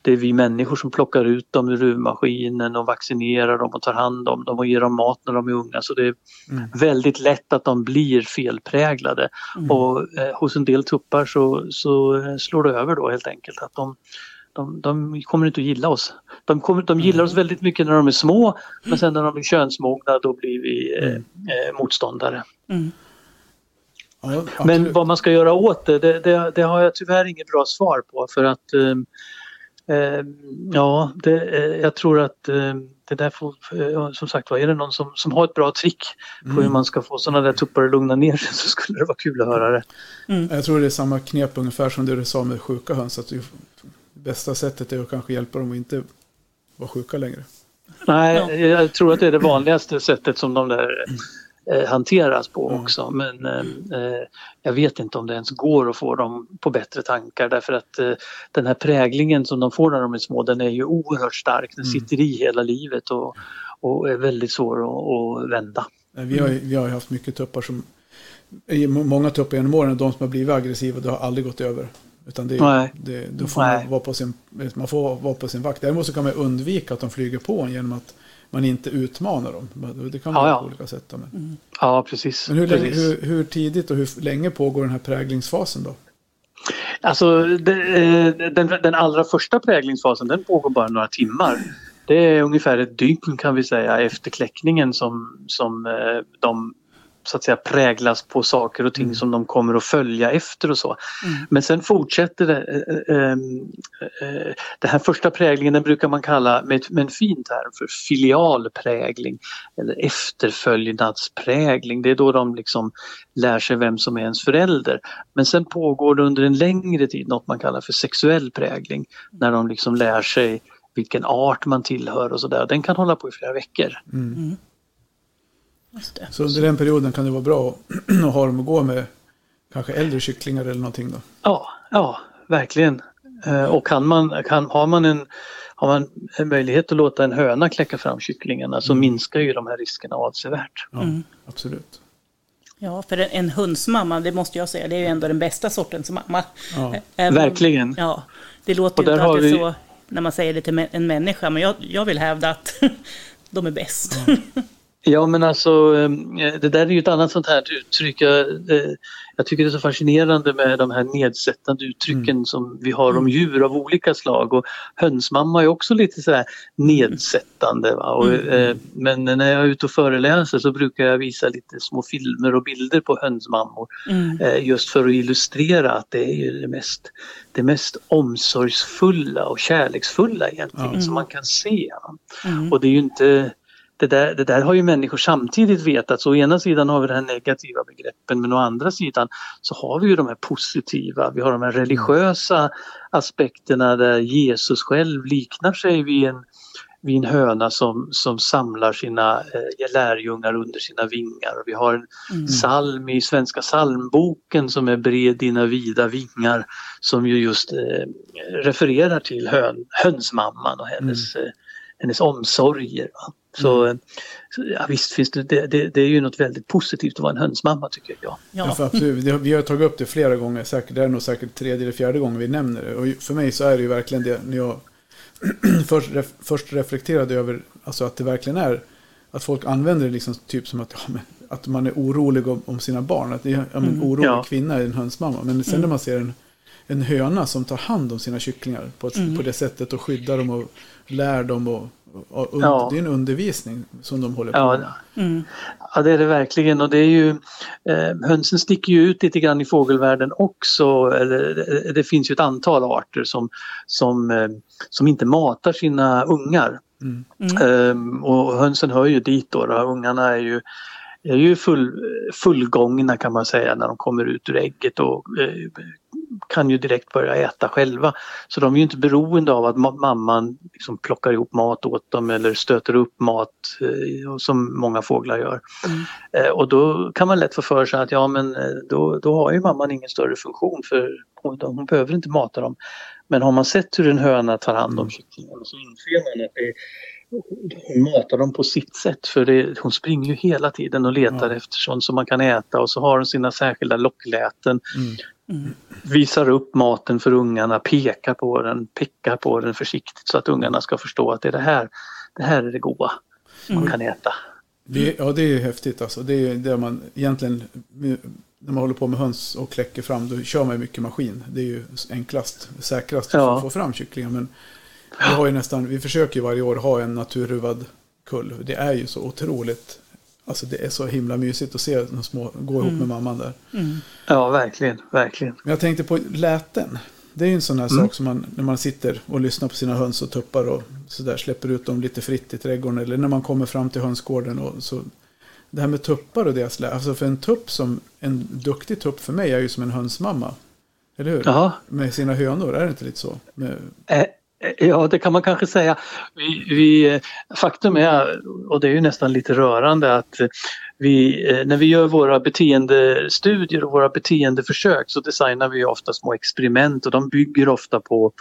det är vi människor som plockar ut dem ur ruvmaskinen och vaccinerar dem och tar hand om dem och ger dem mat när de är unga så det är Mm. väldigt lätt att de blir felpräglade. Mm. Och eh, hos en del tuppar så, så slår det över då helt enkelt att de, de, de kommer inte att gilla oss. De, kommer, de gillar oss väldigt mycket när de är små men sen när de blir könsmogna då blir vi eh, eh, motståndare. Mm. Ja, Men vad man ska göra åt det, det, det, det har jag tyvärr inget bra svar på för att eh, ja, det, eh, jag tror att eh, det där får, eh, som sagt var, är det någon som, som har ett bra trick på hur man ska få sådana där tuppar att lugna ner sig så skulle det vara kul att höra det. Jag tror det är samma knep ungefär som det du sa med sjuka höns. Att det bästa sättet är att kanske hjälpa dem att inte vara sjuka längre. Nej, Ja. jag tror att det är det vanligaste sättet som de där eh, hanteras på Mm. också. Men eh, eh, jag vet inte om det ens går att få dem på bättre tankar därför att eh, den här präglingen som de får när de är små den är ju oerhört stark. Den Mm. sitter i hela livet och, och är väldigt svår att, att vända. Nej, Vi har, vi har haft mycket tuppar som... Många tuppar genom åren, de som har blivit aggressiva, det har aldrig gått över. Utan det, Nej. det, då får man, vara på sin, man får vara på sin vakt. Däremot så kan man undvika att de flyger på en genom att man inte utmanar dem. Det kan man Ja, ja. på olika sätt. Men, Ja, precis. men hur, länge, precis. hur, hur tidigt och hur länge pågår den här präglingsfasen då? Alltså det, eh, den, den allra första präglingsfasen den pågår bara några timmar. Det är ungefär ett dygn kan vi säga efter kläckningen som, som eh, de så att säga präglas på saker och ting som de kommer att följa efter och så. Men sen fortsätter det. eh, eh, eh, Den här första präglingen den brukar man kalla med, ett- med en fin term för filialprägling eller efterföljnadsprägling. Det är då de liksom lär sig vem som är ens förälder. Men sen pågår det under en längre tid något man kallar för sexuell prägling. När de liksom lär sig vilken art man tillhör och sådär. Den kan hålla på i flera veckor. Det. Så under den perioden kan det vara bra att, ha dem att gå med kanske äldre kycklingar eller någonting då. Ja, ja verkligen. Eh, Och kan man, kan, har, man en, har man en möjlighet att låta en höna kläcka fram kycklingarna så minskar ju de här riskerna avsevärt. Ja, absolut. Ja, för en, en hundsmamma, det måste jag säga, det är ju ändå den bästa sortens mamma. Ja. Även Verkligen. Ja, det låter Och ju inte alltid vi- så när man säger det till en människa, men jag, jag vill hävda att de är bäst. Ja men alltså eh, det där är ju ett annat sånt här uttryck. Jag, eh, jag tycker det är så fascinerande med de här nedsättande uttrycken som vi har om djur av olika slag. Och hönsmamma är också lite sådär nedsättande. Va? Och, eh, men när jag är ute och föreläser så brukar jag visa lite små filmer och bilder på hönsmammor. Mm. Just för att illustrera att det är ju det mest, det mest omsorgsfulla och kärleksfulla egentligen som man kan se. Mm. Och det är ju inte det där, det där har ju människor samtidigt vetat. Så å ena sidan har vi de här negativa begreppen men å andra sidan så har vi ju de här positiva. Vi har de här religiösa aspekterna där Jesus själv liknar sig vid en, vid en höna som, som samlar sina eh, lärjungar under sina vingar. Och vi har en Mm. psalm i Svenska psalmboken som är Bred dina vida vingar som ju just eh, refererar till hön, hönsmamman och hennes, eh, hennes omsorger. Va? Så, eh, så ja, visst finns det, det, det, det är ju något väldigt positivt att vara en hönsmamma tycker jag. Ja, Ja. för absolut. Vi har tagit upp det flera gånger, säkert, det är nog säkert tredje eller fjärde gången vi nämner det. Och för mig så är det ju verkligen det, när jag först, ref, först reflekterade över alltså att det verkligen är, att folk använder det liksom typ som att, ja, men, att man är orolig om, om sina barn. Att ja, men, orolig Ja. kvinna är en hönsmamma. Men sen när man ser en, en höna som tar hand om sina kycklingar på, ett, på det sättet och skyddar dem och lär dem och Ja. det är en undervisning som de håller på Ja, med. Mm. Ja det är det verkligen och det är ju eh, hönsen sticker ju ut lite grann i fågelvärlden också. Eller, det, det finns ju ett antal arter som, som, eh, som inte matar sina ungar. Mm. Ehm, och hönsen hör ju dit då. då. Ungarna är ju, är ju full, fullgångna kan man säga när de kommer ut ur ägget och eh, kan ju direkt börja äta själva. Så de är ju inte beroende av att ma- mamman liksom plockar ihop mat åt dem eller stöter upp mat eh, som många fåglar gör. Eh, och då kan man lätt få för sig att ja men eh, då, då har ju mamman ingen större funktion för hon, hon behöver inte mata dem. Men har man sett hur en höna tar hand om kycklingarna så inser man att det, hon matar dem på sitt sätt för det, hon springer ju hela tiden och letar Ja. efter sånt som man kan äta och så har hon sina särskilda lockläten. Mm. Visar upp maten för ungarna, pekar på den, pickar på den försiktigt så att ungarna ska förstå att det är det här, det här är det goda man kan äta. Det, ja, det är ju häftigt alltså. Det är det man egentligen när man håller på med höns och kläcker fram, då kör man mycket maskin. Det är ju enklast, säkrast Ja. att få fram kycklingar. Men vi, har ju nästan, vi försöker ju varje år ha en naturruvad kull. Det är ju så otroligt, alltså det är så himla mysigt att se de små gå ihop med mamman där. Ja, verkligen, verkligen. Men jag tänkte på läten. Det är ju en sån här sak som man, när man sitter och lyssnar på sina höns och tuppar och sådär, släpper ut dem lite fritt i trädgården. Eller när man kommer fram till hönsgården. Och så, det här med tuppar och deras lä. Alltså för en tupp som, en duktig tupp för mig är ju som en hönsmamma. Eller hur? Jaha. Med sina hönor, är det inte lite så? Med, Eh, eh, Ja, det kan man kanske säga. Vi, vi, faktum är, och det är ju nästan lite rörande, att vi, eh, när vi gör våra beteendestudier och våra beteendeförsök så designar vi ofta små experiment och de bygger ofta på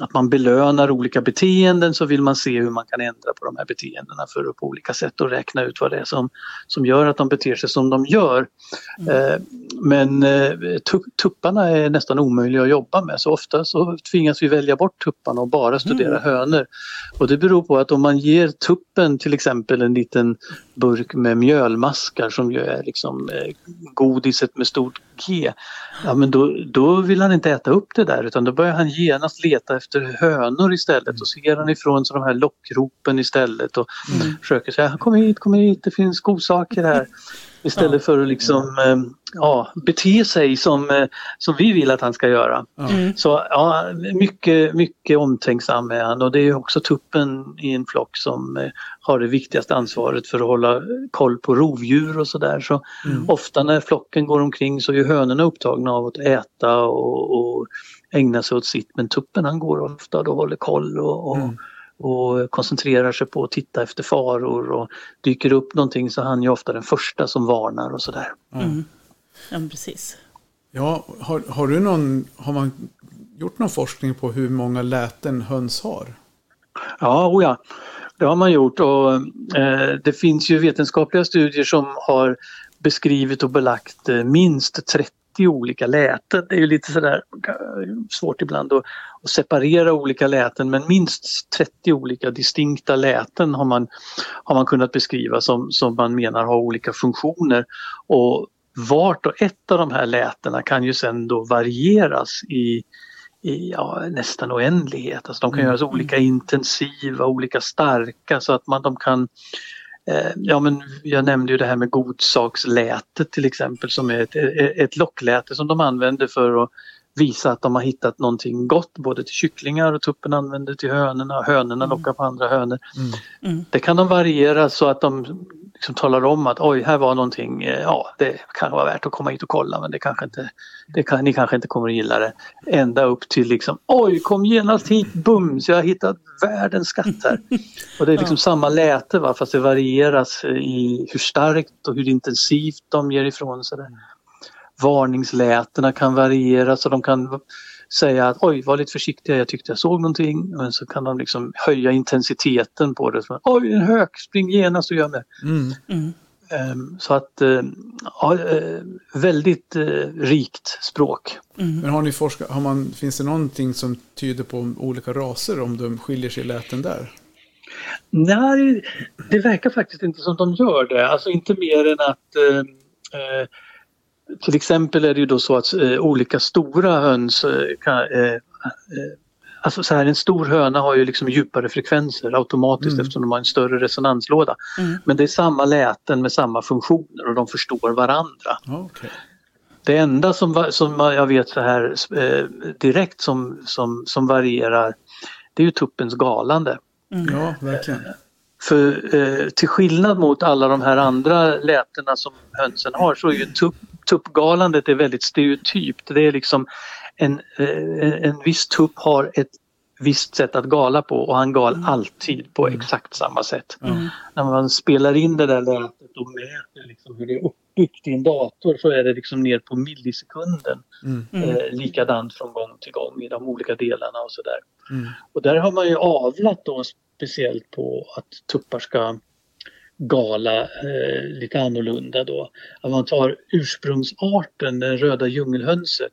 att man belönar olika beteenden så vill man se hur man kan ändra på de här beteendena för att på olika sätt och räkna ut vad det är som, som gör att de beter sig som de gör. Eh, men eh, tu- tupparna är nästan omöjliga att jobba med så ofta så tvingas vi välja bort tupparna och bara studera hönor. Och det beror på att om man ger tuppen till exempel en liten burk med mjölmaskar som ju är liksom eh, godiset med stort G. Ja men då, då vill han inte äta upp det där utan då börjar han genast leta efter hönor istället och ser han ifrån sig de här lockropen istället och försöker säga kom hit, kom hit, det finns godsaker här. Istället för att liksom eh, ja, bete sig som, eh, som vi vill att han ska göra. Mm. Så ja, mycket, mycket omtänksam är han och det är ju också tuppen i en flock som eh, har det viktigaste ansvaret för att hålla koll på rovdjur och sådär. Så ofta när flocken går omkring så är hönorna upptagna av att äta och, och ägna sig åt sitt men tuppen han går ofta och håller koll och, och, och koncentrerar sig på att titta efter faror och dyker upp någonting så han är ju ofta den första som varnar och sådär. Mm. Ja, men precis. ja, har, har du någon, har man gjort någon forskning på hur många läten höns har? Ja, oh ja, det har man gjort och eh, det finns ju vetenskapliga studier som har beskrivit och belagt eh, minst 30 olika läten. Det är ju lite sådär svårt ibland att, att separera olika läten men minst 30 olika distinkta läten har man, har man kunnat beskriva som, som man menar har olika funktioner. Och vart och ett av de här lätena kan ju sen då varieras i i ja, nästan oändlighet. Alltså de kan göras olika intensiva, olika starka så att man, de kan Ja men jag nämnde ju det här med godsakslätet till exempel som är ett, ett lockläte som de använder för att visa att de har hittat någonting gott både till kycklingar och tuppen använder till hönorna hönorna lockar på andra hönor. Mm. Det kan de variera så att de liksom talar om att oj, här var någonting, eh, ja det kan vara värt att komma hit och kolla men det kanske inte, det kan, ni kanske inte kommer att gilla det. Ända upp till liksom oj, kom genast hit, bums, jag har hittat världens skatt här. Och det är liksom samma läte va, fast det varieras i hur starkt och hur intensivt de ger ifrån sig det. Varningslätena kan variera så de kan säga att oj, var lite försiktiga, jag tyckte jag såg någonting. Men så kan de liksom höja intensiteten på det. Så, oj, en hök, spring genast och gör med. Mm. Mm. Ehm, Så att, eh, ja, eh, väldigt eh, rikt språk. Mm. Men har ni forskat, har man, finns det någonting som tyder på olika raser om de skiljer sig i läten där? Nej, det verkar faktiskt inte som de gör det. Alltså inte mer än att eh, till exempel är det ju då så att eh, olika stora höns eh, kan, eh, eh, Alltså så här, en stor höna har ju liksom djupare frekvenser automatiskt Mm. eftersom de har en större resonanslåda. Mm. Men det är samma läten med samma funktioner och de förstår varandra. Okej. Det enda som, som jag vet så här eh, direkt som, som, som varierar det är ju tuppens galande. Ja, verkligen. För eh, till skillnad mot alla de här andra lätena som hönsen har så är ju tupp, tuppgalandet är väldigt stereotypt. Det är liksom en, eh, en viss tupp har ett visst sätt att gala på och han gal alltid på exakt samma sätt. Mm. När man spelar in det där lätet och mäter liksom hur det är uppbyggt i en dator så är det liksom ner på millisekunden. Mm. Mm. Eh, likadant från gång till gång i de olika delarna och sådär. Mm. Och där har man ju avlat då speciellt på att tuppar ska gala eh, lite annorlunda då. Att man tar ursprungsarten, det röda djungelhönset.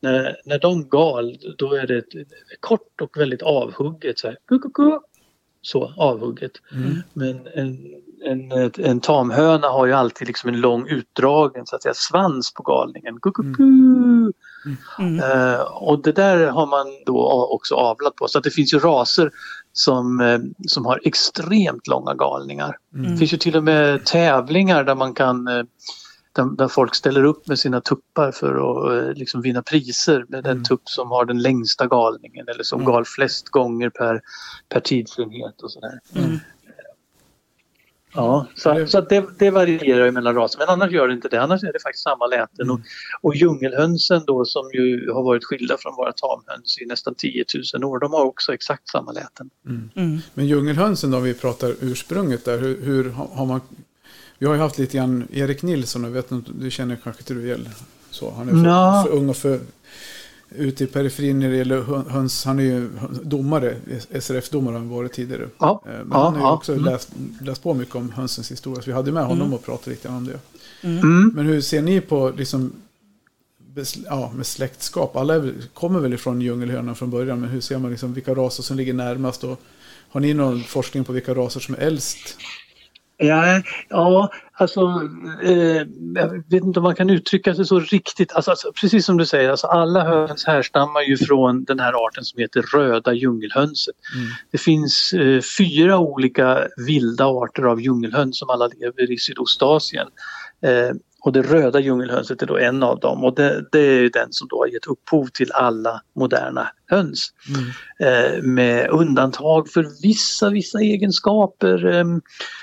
När, när de gal då är det ett, kort och väldigt avhugget så här. Ku, ku, ku. så avhugget. Men en, en, en tamhöna har ju alltid liksom en lång utdragen så att säga, svans på galningen. Kukuku. Mm. Eh, och det där har man då också avlat på. Så att det finns ju raser som, eh, som har extremt långa galningar. Det finns ju till och med tävlingar där man kan eh, där, där folk ställer upp med sina tuppar för att eh, liksom vinna priser med den tupp som har den längsta galningen eller som gal flest gånger per, per tidsenhet och sådär. Mm. Ja, så, så det, det varierar ju mellan raser men annars gör det inte det. Annars är det faktiskt samma läten. Och, och djungelhönsen då som ju har varit skilda från våra tamhöns i nästan 10 000 år, de har också exakt samma läten. Mm. Men djungelhönsen då, vi pratar ursprunget där, hur, hur har man... Vi har ju haft lite grann Erik Nilsson, jag vet inte, du känner kanske inte du igen så. Han är för, Nja. för ung och för ute i periferin när det gäller hö- höns. Han är ju domare, SRF-domare har han varit tidigare. Ja, Eh, Men ja, han har ju ja. också Mm. läst, läst på mycket om hönsens historia. Så vi hade med honom och pratade lite om det. Mm. Men hur ser ni på liksom, ja, med släktskap? Alla är, väl- kommer väl ifrån djungelhönan från början. Men hur ser man liksom vilka raser som ligger närmast? Och, har ni någon forskning på vilka raser som är äldst? Ja, ja alltså eh, jag vet inte om man kan uttrycka sig så riktigt. Alltså, alltså, precis som du säger, alltså, alla höns härstammar ju från den här arten som heter röda djungelhönset. Det finns eh, fyra olika vilda arter av djungelhöns som alla lever i Sydostasien. Eh, och det röda djungelhönset är då en av dem och det, det är ju den som då har gett upphov till alla moderna höns. Eh, med undantag för vissa, vissa egenskaper eh,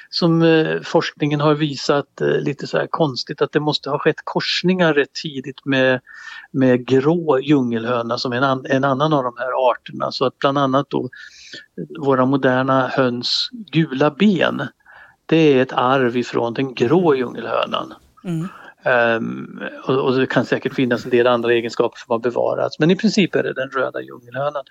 som eh, forskningen har visat eh, lite så här konstigt att det måste ha skett korsningar rätt tidigt med, med grå djungelhöna som en, an, en annan av de här arterna. Så att bland annat då våra moderna höns gula ben det är ett arv ifrån den grå djungelhönan. Mm. Ehm, och, och det kan säkert finnas en del andra egenskaper som har bevarats men i princip är det den röda djungelhönan.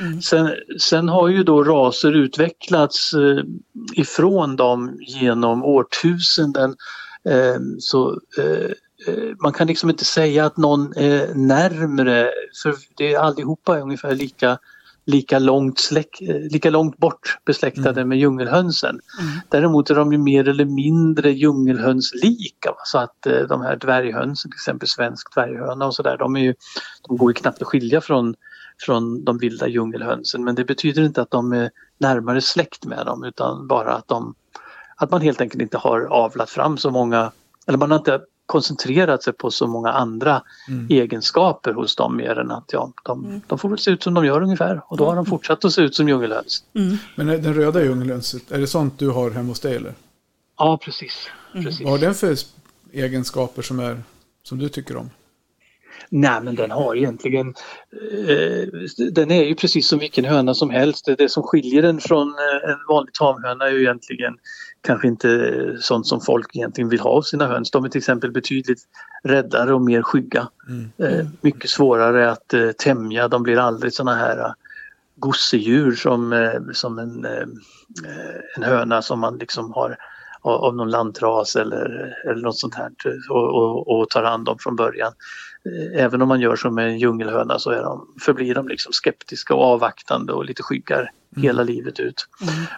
Mm. Sen, sen har ju då raser utvecklats eh, ifrån dem genom årtusenden. Ehm, så eh, man kan liksom inte säga att någon är närmre för det är allihopa är ungefär lika lika långt, släck, eh, lika långt bort besläktade med djungelhönsen. Däremot är de ju mer eller mindre djungelhönslika. Så att eh, de här dvärghönsen, till exempel svensk dvärghöna och sådär, de, är ju, de går ju knappt att skilja från, från de vilda djungelhönsen. Men det betyder inte att de är närmare släkt med dem utan bara att, de, att man helt enkelt inte har avlat fram så många, eller man har inte koncentrerat sig på så många andra egenskaper hos dem mer än att ja, de, de får väl se ut som de gör ungefär och då har de fortsatt att se ut som djungelhöns. Mm. Men är den röda djungelhönset, är det sånt du har hemma hos dig eller? Ja precis. precis. Vad har den för egenskaper som, är, som du tycker om? Nej men den har egentligen, eh, den är ju precis som vilken höna som helst. Det, det som skiljer den från eh, en vanlig tamhöna är ju egentligen kanske inte sånt som folk egentligen vill ha av sina höns. De är till exempel betydligt räddare och mer skygga. Eh, mycket svårare att eh, tämja, de blir aldrig såna här eh, gosedjur som, eh, som en, eh, en höna som man liksom har av, någon lantras eller, eller något sånt här och, och, och tar hand om från början. Eh, Även om man gör som en djungelhöna så är de, förblir de liksom skeptiska och avvaktande och lite skyggar hela livet ut.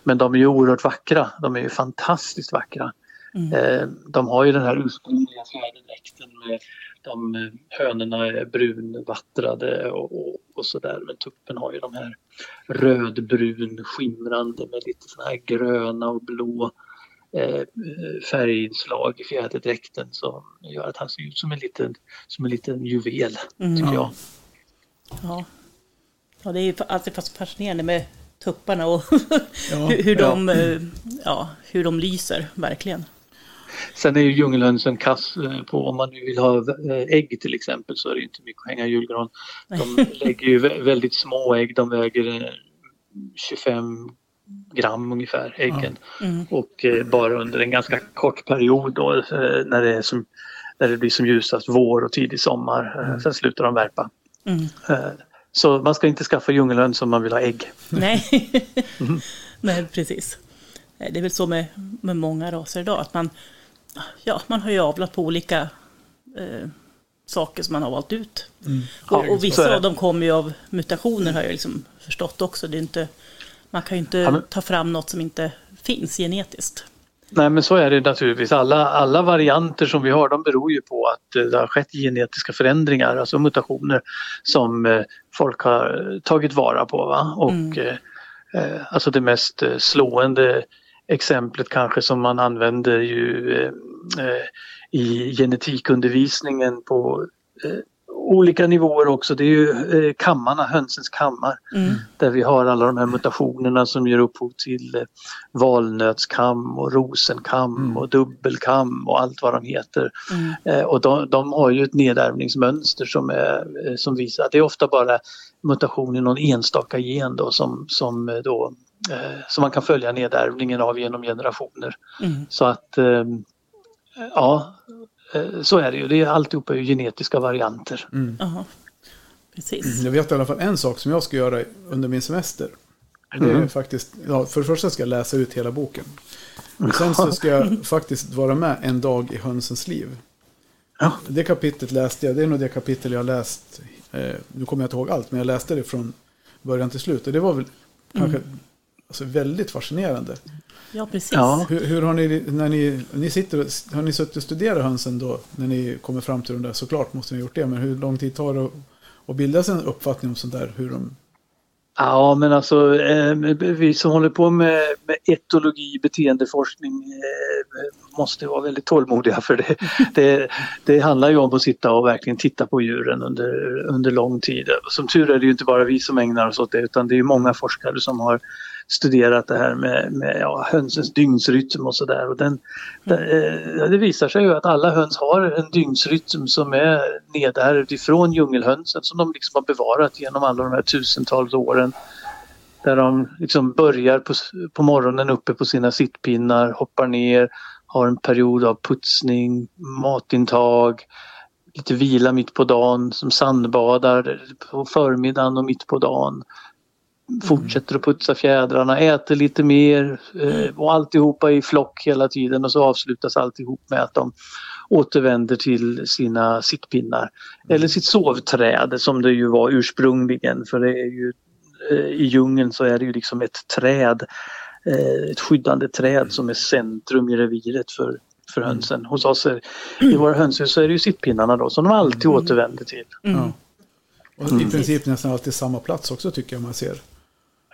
Men de är ju oerhört vackra, de är ju fantastiskt vackra. Eh, De har ju den här ursprungliga fjäderdräkten med de eh, hönorna är brunvattrade och, och, och sådär men tuppen har ju de här rödbrun skimrande med lite såna här gröna och blå eh, färginslag i fjäderdräkten som gör att han ser ut som en liten, som en liten juvel tycker jag. Ja. ja, det är ju alltid fast fascinerande med tupparna och Ja, hur, hur, ja. de, eh, ja, hur de lyser, verkligen. Sen är ju djungelhönsen kass eh, på om man nu vill ha eh, ägg till exempel så är det inte mycket att hänga julgran. De lägger ju vä- väldigt små ägg, de väger eh, 25 gram ungefär äggen. Mm. Och bara under en ganska kort period då när det, är som, när det blir som ljusast vår och tidig sommar. Eh, Sen slutar de värpa. Mm. Så man ska inte skaffa djungelhöns om man vill ha ägg. Nej. Nej, precis. Det är väl så med, med många raser idag, att man, ja, man har ju avlat på olika eh, saker som man har valt ut. Ja, Och, och vissa av dem kommer ju av mutationer har jag liksom förstått också. Det är inte Man kan ju inte Ja, men- ta fram något som inte finns genetiskt. Nej men så är det naturligtvis. Alla, alla varianter som vi har de beror ju på att eh, det har skett genetiska förändringar, alltså mutationer som eh, folk har tagit vara på. Va? Och Mm. eh, eh, alltså det mest slående exemplet kanske som man använder ju eh, i genetikundervisningen på eh, olika nivåer också. Det är ju eh, kammarna, hönsens kammar Mm. där vi har alla de här mutationerna som ger upphov till eh, valnötskam och rosenkam Mm. och dubbelkam och allt vad de heter. Mm. Eh, och de, de har ju ett nedärvningsmönster som, är, som visar att det är ofta bara mutation i någon enstaka gen då som, som, då, som man kan följa nedärvningen av genom generationer. Mm. Så att ja, så är det ju. Det är alltihopa är ju genetiska varianter. Mm. Jaha. Precis. Jag vet i alla fall en sak som jag ska göra under min semester. Det är Mm. faktiskt, ja, för det första ska jag läsa ut hela boken. Och sen så ska jag faktiskt vara med en dag i hönsens liv. Ja. Det kapitlet läste jag, det är nog det kapitel jag har läst. Eh, nu kommer jag inte ihåg allt, men jag läste det från början till slut. Och det var väl kanske alltså, väldigt fascinerande. Ja, precis. Ja. Hur, hur har ni, när ni, ni sitter, har ni suttit och studerat hönsen då? När ni kommer fram till de där? Såklart måste ni ha gjort det, men hur lång tid tar det att, att bilda sig en uppfattning om sånt där? Hur de, Ja men alltså eh, vi som håller på med, med etologi, beteendeforskning eh, måste vara väldigt tålmodiga för det, det, det handlar ju om att sitta och verkligen titta på djuren under, under lång tid. Som tur är det ju inte bara vi som ägnar oss åt det utan det är ju många forskare som har studerat det här med, med ja, hönsens dygnsrytm och sådär. Och den, det, eh, det visar sig ju att alla höns har en dygnsrytm som är nedärvd ifrån djungelhönsen som de liksom har bevarat genom alla de här tusentals åren. Där de liksom börjar på, på morgonen uppe på sina sittpinnar, hoppar ner, har en period av putsning, matintag, lite vila mitt på dagen, som sandbadar på förmiddagen och mitt på dagen. Fortsätter att putsa fjädrarna, äter lite mer eh, och alltihopa i flock hela tiden och så avslutas alltihop med att de återvänder till sina sittpinnar. Eller sitt sovträd som det ju var ursprungligen för det är ju eh, i djungeln så är det ju liksom ett träd, eh, ett skyddande träd som är centrum i reviret för, för hönsen. Hos oss är, i våra hönshus så är det ju sittpinnarna då som de alltid återvänder till. Mm. ja. Och i princip nästan alltid samma plats också tycker jag man ser.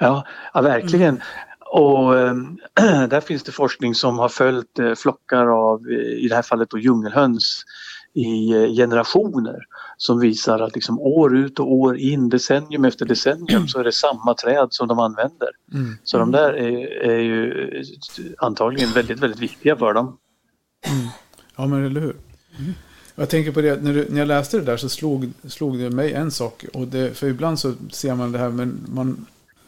Ja, ja verkligen. Och eh, där finns det forskning som har följt eh, flockar av, eh, i det här fallet då djungelhöns i eh, generationer som visar att liksom år ut och år in, decennium efter decennium så är det samma träd som de använder. Mm. Så de där är, är ju antagligen väldigt, väldigt viktiga för dem. Ja, men eller hur? Jag tänker på det, när, du, när jag läste det där så slog, slog det mig en sak. Och det, för ibland så ser man det här med, man,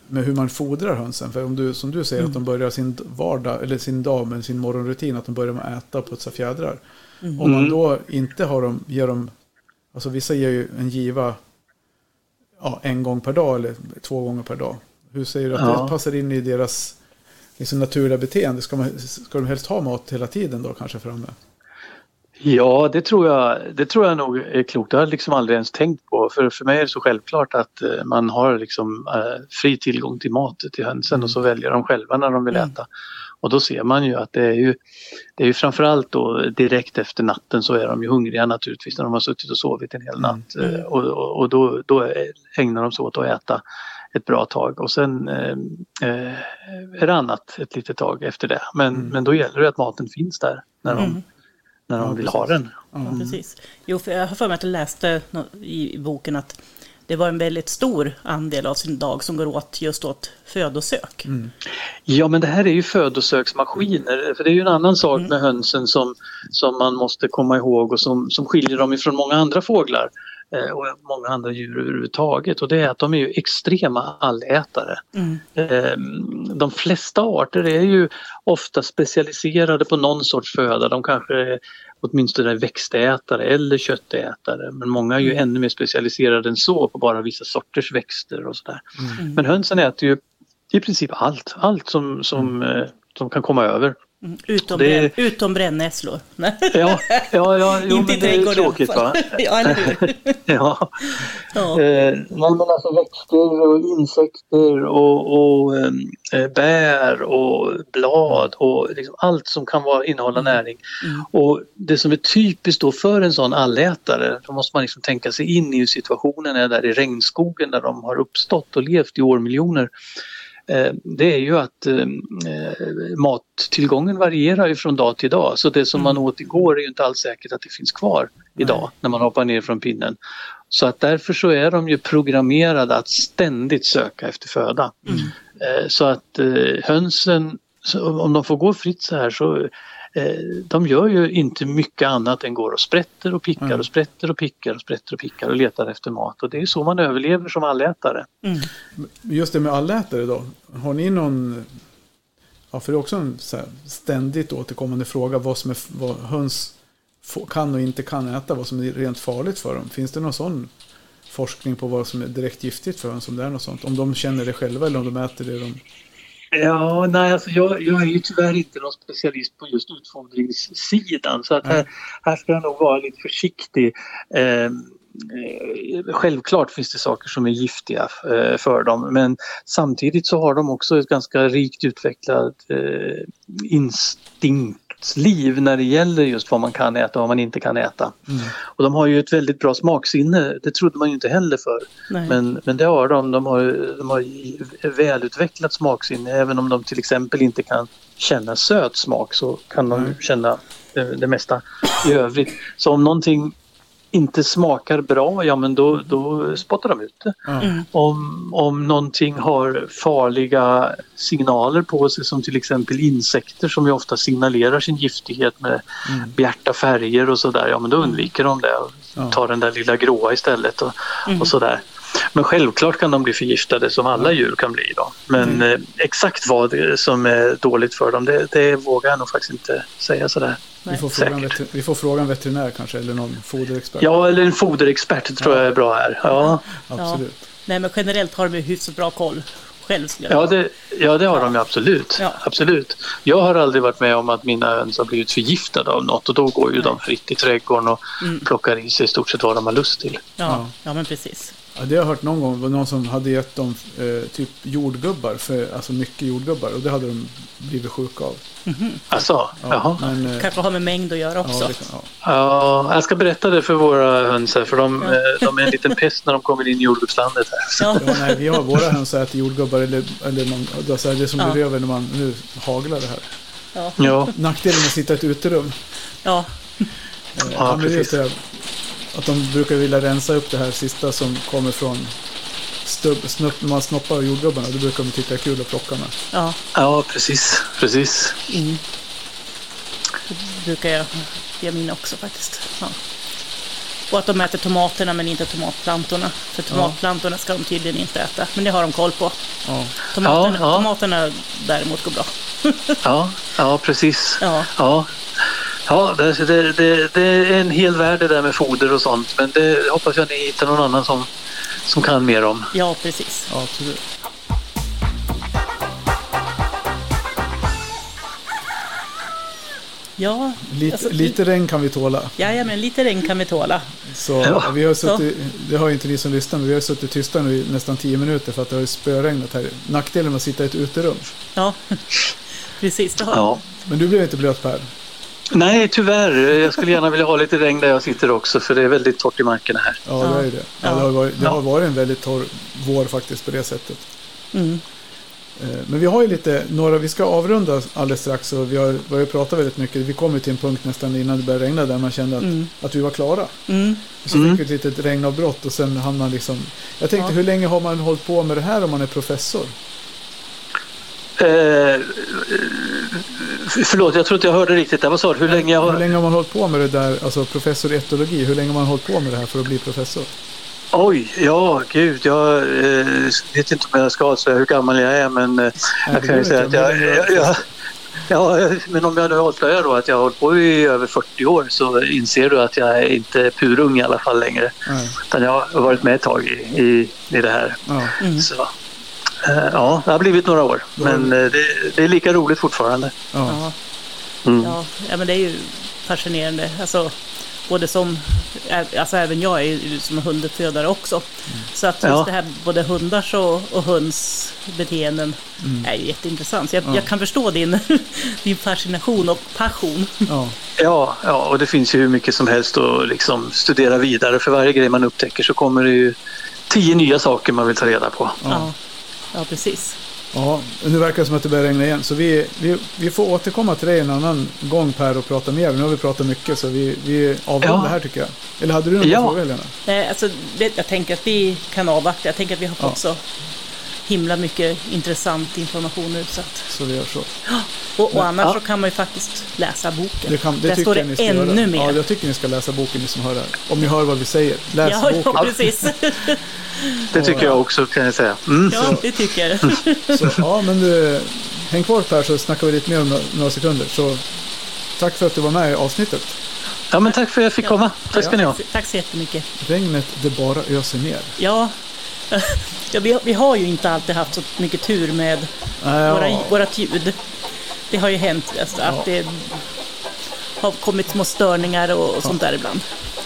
med hur man fodrar hönsen. För om du, som du säger att de börjar sin vardag, eller sin dag med sin morgonrutin, att de börjar med att äta och putsa fjädrar. Om man Mm. då inte har dem, ger dem, alltså vissa ger ju en giva ja, en gång per dag eller två gånger per dag. Hur säger du att Ja. det passar in i deras liksom, naturliga beteende? Ska, man, ska de helst ha mat hela tiden då kanske framme? Ja, det tror jag, det tror jag nog är klokt. Det har jag liksom aldrig ens tänkt på. För, för mig är det så självklart att eh, man har liksom eh, fri tillgång till mat till hönsen och så väljer de själva när de vill Mm. äta. Och då ser man ju att det är ju, det är ju framförallt då direkt efter natten så är de ju hungriga naturligtvis när de har suttit och sovit en hel natt. Mm. Och, och, och då, då ägnar de sig åt att äta ett bra tag och sen eh, eh, är det annat ett litet tag efter det. Men, Mm. men då gäller det att maten finns där när de, Mm. När de Ja, vill precis. ha den. Ja, precis. Jo, för jag har för mig att jag läste i boken att det var en väldigt stor andel av sin dag som går åt just åt födosök. Ja men det här är ju födosöksmaskiner. För det är ju en annan sak Mm. med hönsen som, som man måste komma ihåg och som, som skiljer dem ifrån många andra fåglar och många andra djur överhuvudtaget. Och det är att de är ju extrema allätare. Mm. Eh, De flesta arter är ju ofta specialiserade på någon sorts föda. De kanske är åtminstone är växtätare eller köttätare. Men många är ju ännu mer specialiserade än så på bara vissa sorters växter och sådär. Mm. Men hönsen äter ju i princip allt, allt som, som, eh, som kan komma över. Mm, Utom, Det- bränn, utom brännässlor. Ja, ja, ja jo, Inte men det är tråkigt va? ja, eller hur? Ja. Ja. Eh, nej, men alltså växter och insekter och, och ehm, eh, bär och blad och liksom allt som kan vara, innehålla näring. Mm. Och det som är typiskt då för en sån allätare, då måste man liksom tänka sig in i hur situationen är där i regnskogen där de har uppstått och levt i årmiljoner. Eh, Det är ju att eh, eh, mattillgången varierar ju från dag till dag så det som man åt igår är ju inte alls säkert att det finns kvar idag när man hoppar ner från pinnen. Så att därför så är de ju programmerade att ständigt söka efter föda. Eh, Så att hönsen, om de får gå fritt så här så de gör ju inte mycket annat än går och sprätter och pickar Mm. och sprätter och pickar och sprätter och pickar och letar efter mat och det är så man överlever som allätare. Mm. Just det med allätare då. Har ni någon... Ja, för det är också en så här ständigt återkommande fråga. Vad, som är, vad höns kan och inte kan äta. Vad som är rent farligt för dem. Finns det någon sån forskning på vad som är direkt giftigt för höns? Om det är något sånt. Om de känner det själva eller om de äter det de... Ja, nej, alltså jag, jag är ju tyvärr inte någon specialist på just utfodringssidan så att här, här ska jag nog vara lite försiktig. Eh, eh, Självklart finns det saker som är giftiga eh, för dem men samtidigt så har de också ett ganska rikt utvecklat eh, instinktsliv när det gäller just vad man kan äta och vad man inte kan äta. Mm. Och de har ju ett väldigt bra smaksinne, det trodde man ju inte heller för. Nej. Men, men det har de. De har, de har välutvecklat smaksinne. Även om de till exempel inte kan känna söt smak så kan de Nej. känna det, det mesta i övrigt. Så om någonting inte smakar bra, ja men då, då spottar de ut det. Mm. Om, om någonting har farliga signaler på sig som till exempel insekter som ju ofta signalerar sin giftighet med Mm. bjärta färger och sådär, ja men då undviker de det och tar den där lilla gråa istället och, Mm. och sådär. Men självklart kan de bli förgiftade som alla djur kan bli då. Men Mm. eh, exakt vad som är dåligt för dem, det, det vågar jag nog faktiskt inte säga sådär. Vi, får fråga vi får fråga en veterinär kanske eller någon foderexpert. Ja, eller en foderexpert tror jag är bra här. Ja, Absolut. Nej, men generellt har de ju hyfsat bra koll själv ja, det, ja det har de ju absolut. Ja. absolut. Jag har aldrig varit med om att mina höns har blivit förgiftade av något och då går ju de fritt i trädgården och Mm. plockar i sig i stort sett vad de har lust till. Ja, Ja. ja men precis. Ja, det har jag hört någon gång. Det var någon som hade gett dem eh, typ jordgubbar. För, alltså mycket jordgubbar. Och det hade de blivit sjuka av. Alltså, Ja, men, eh, Kanske har med mängd att göra också. ja, kan, ja. Ja, jag ska berätta det för våra höns här för de, Ja. eh, de är en liten pest när de kommer in i jordgubbslandet här. Ja, Ja, nej, vi har våra höns äter jordgubbar eller, eller någon, det är så här, det som Ja. blir över när man nu haglar det här. ja, Ja, Nackdelen med att sitta i ett uterum. ja, Eh, Ja, ja, men det är just precis. Det att de brukar vilja rensa upp det här sista som kommer från stubb, snupp, man snoppar jordgubbarna. Då brukar de tycka det är kul att plocka med. ja. ja precis. precis. Mm. Det brukar jag ge mina också faktiskt. Ja. Och att de äter tomaterna men inte tomatplantorna. För tomatplantorna ska de tydligen inte äta. Men det har de koll på. Ja. Tomaterna, Ja, ja. tomaterna däremot går bra. Ja, ja precis. Ja, Ja, ja det, det, det, är en hel värld det där med foder och sånt men det hoppas jag ni hittar någon annan som, som kan mer om. ja precis. ja, absolut. Ja, Lite, alltså, lite regn kan vi tåla. Ja, men lite regn kan vi tåla. Så Ja. vi har suttit, det har ju inte ni som lyssnar, men vi har suttit tysta nu i nästan tio minuter för att det har spöregnat här. Nackdelen med att sitta i ett uterum. Ja, precis. Det har Ja. Men du blev inte blöt Per? Nej, tyvärr. Jag skulle gärna vilja ha lite regn där jag sitter också för det är väldigt torrt i markerna här. Ja, det är det. Ja, det, har varit, det har varit en väldigt torr vår faktiskt på det sättet. Mm. Eh, Men vi har ju lite, några, vi ska avrunda alldeles strax och vi har, har ju pratat väldigt mycket. Vi kom ju till en punkt nästan innan det började regna där man kände att, Mm. att vi var klara. Mm. Så Mm. fick vi ett litet regnavbrott och sen hann man liksom... Jag tänkte, Ja. hur länge har man hållit på med det här om man är professor? Eh, förlåt, jag tror inte jag hörde riktigt. Vad sa du? Hur länge jag Hur har... länge har man hållit på med det där, alltså professor i etologi, hur länge har man hållit på med det här för att bli professor? Oj, ja, gud. Jag eh, vet inte om jag ska avslöja hur gammal jag är men eh, jag kan ju säga att jag, är jag, jag Ja, men om jag nu avslöjar då att jag har hållit på i över 40 år så inser du att jag är inte purung i alla fall längre. Nej. Utan jag har varit med ett tag i, i, i det här. Ja. Mm. Så, eh, ja, det har blivit några år. Men eh, det, det är lika roligt fortfarande. Ja. Ja. Mm. Ja, ja, men det är ju fascinerande. Alltså, både som, alltså även jag är ju som hunduppfödare också. Så att just Ja. det här, både hundars och, och hunds beteenden Mm. är ju jätteintressant. Så jag, jag kan förstå din, din fascination och passion. Ja. Ja, ja, och det finns ju hur mycket som helst att liksom studera vidare. För varje grej man upptäcker så kommer det ju tio nya saker man vill ta reda på. Ja, ja precis. Ja, nu verkar det som att det börjar regna igen. Så vi, vi, vi får återkomma till dig en annan gång Per och prata mer. Nu har vi pratat mycket så vi, vi avrundar Ja. här tycker jag. Eller hade du någon Ja. fråga Helena? Nej, alltså, det, jag tänker att vi kan avvakta. Jag tänker att vi har fått Ja. så himla mycket intressant information nu. Så att, Så vi gör så. och, och Men- annars ja. så kan man ju faktiskt läsa boken. Det, kan, det Där tycker står det ni ska ännu göra. mer. Ja, jag tycker ni ska läsa boken ni som hör det här. Om ni hör vad vi säger. Läs ja, boken. ja, precis. Det tycker jag också kan jag säga. Mm. Ja, det tycker jag. Så, ja, men du, häng kvar Per så snackar vi lite mer om några, några sekunder. Så tack för att du var med i avsnittet. Ja, men tack för att jag fick komma. Tack ska ni ha. Tack så jättemycket. Regnet det bara öser ner. Ja, ja vi, vi har ju inte alltid haft så mycket tur med Nej, våra, ja. vårat ljud. Det har ju hänt alltså, att Ja. det har kommit små störningar och, och sånt där ibland.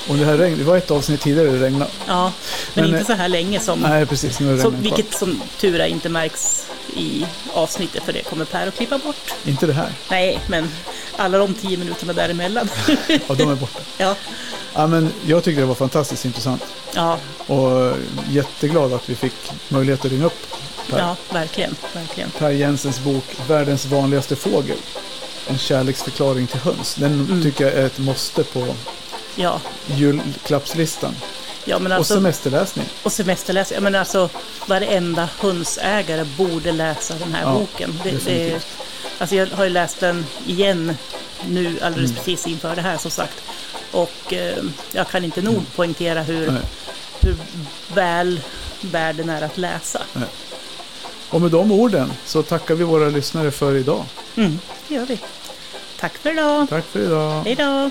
Och det här regn, det var ett avsnitt tidigare det regnade. Ja, men, Men, inte eh, så här länge som, Nej, precis. Nu som vilket som tur är inte märks i avsnittet för det kommer Per att klippa bort. Inte det här. Nej, men alla de tio minuterna däremellan. Ja, de är borta. ja, Ja, men jag tyckte det var fantastiskt intressant. ja, Och jätteglad att vi fick möjlighet att ringa upp Per. ja, verkligen, verkligen. Per Jensens bok Världens vanligaste fågel. En kärleksförklaring till höns. Den Mm. tycker jag är ett måste på Ja, julklappslistan. Ja men Och alltså, semesterläsning. och semesterläsning. Jag menar alltså, varenda hönsägare borde läsa den här Ja, boken. Det, det, definitivt. alltså jag har ju läst den igen nu alldeles Mm. precis inför det här som sagt. Och eh, jag kan inte nog poängtera hur, Mm. Nej. hur väl värd den är att läsa. Och med de orden så tackar vi våra lyssnare för idag. Mm, det gör vi. Tack för idag. Tack för idag. Hej då.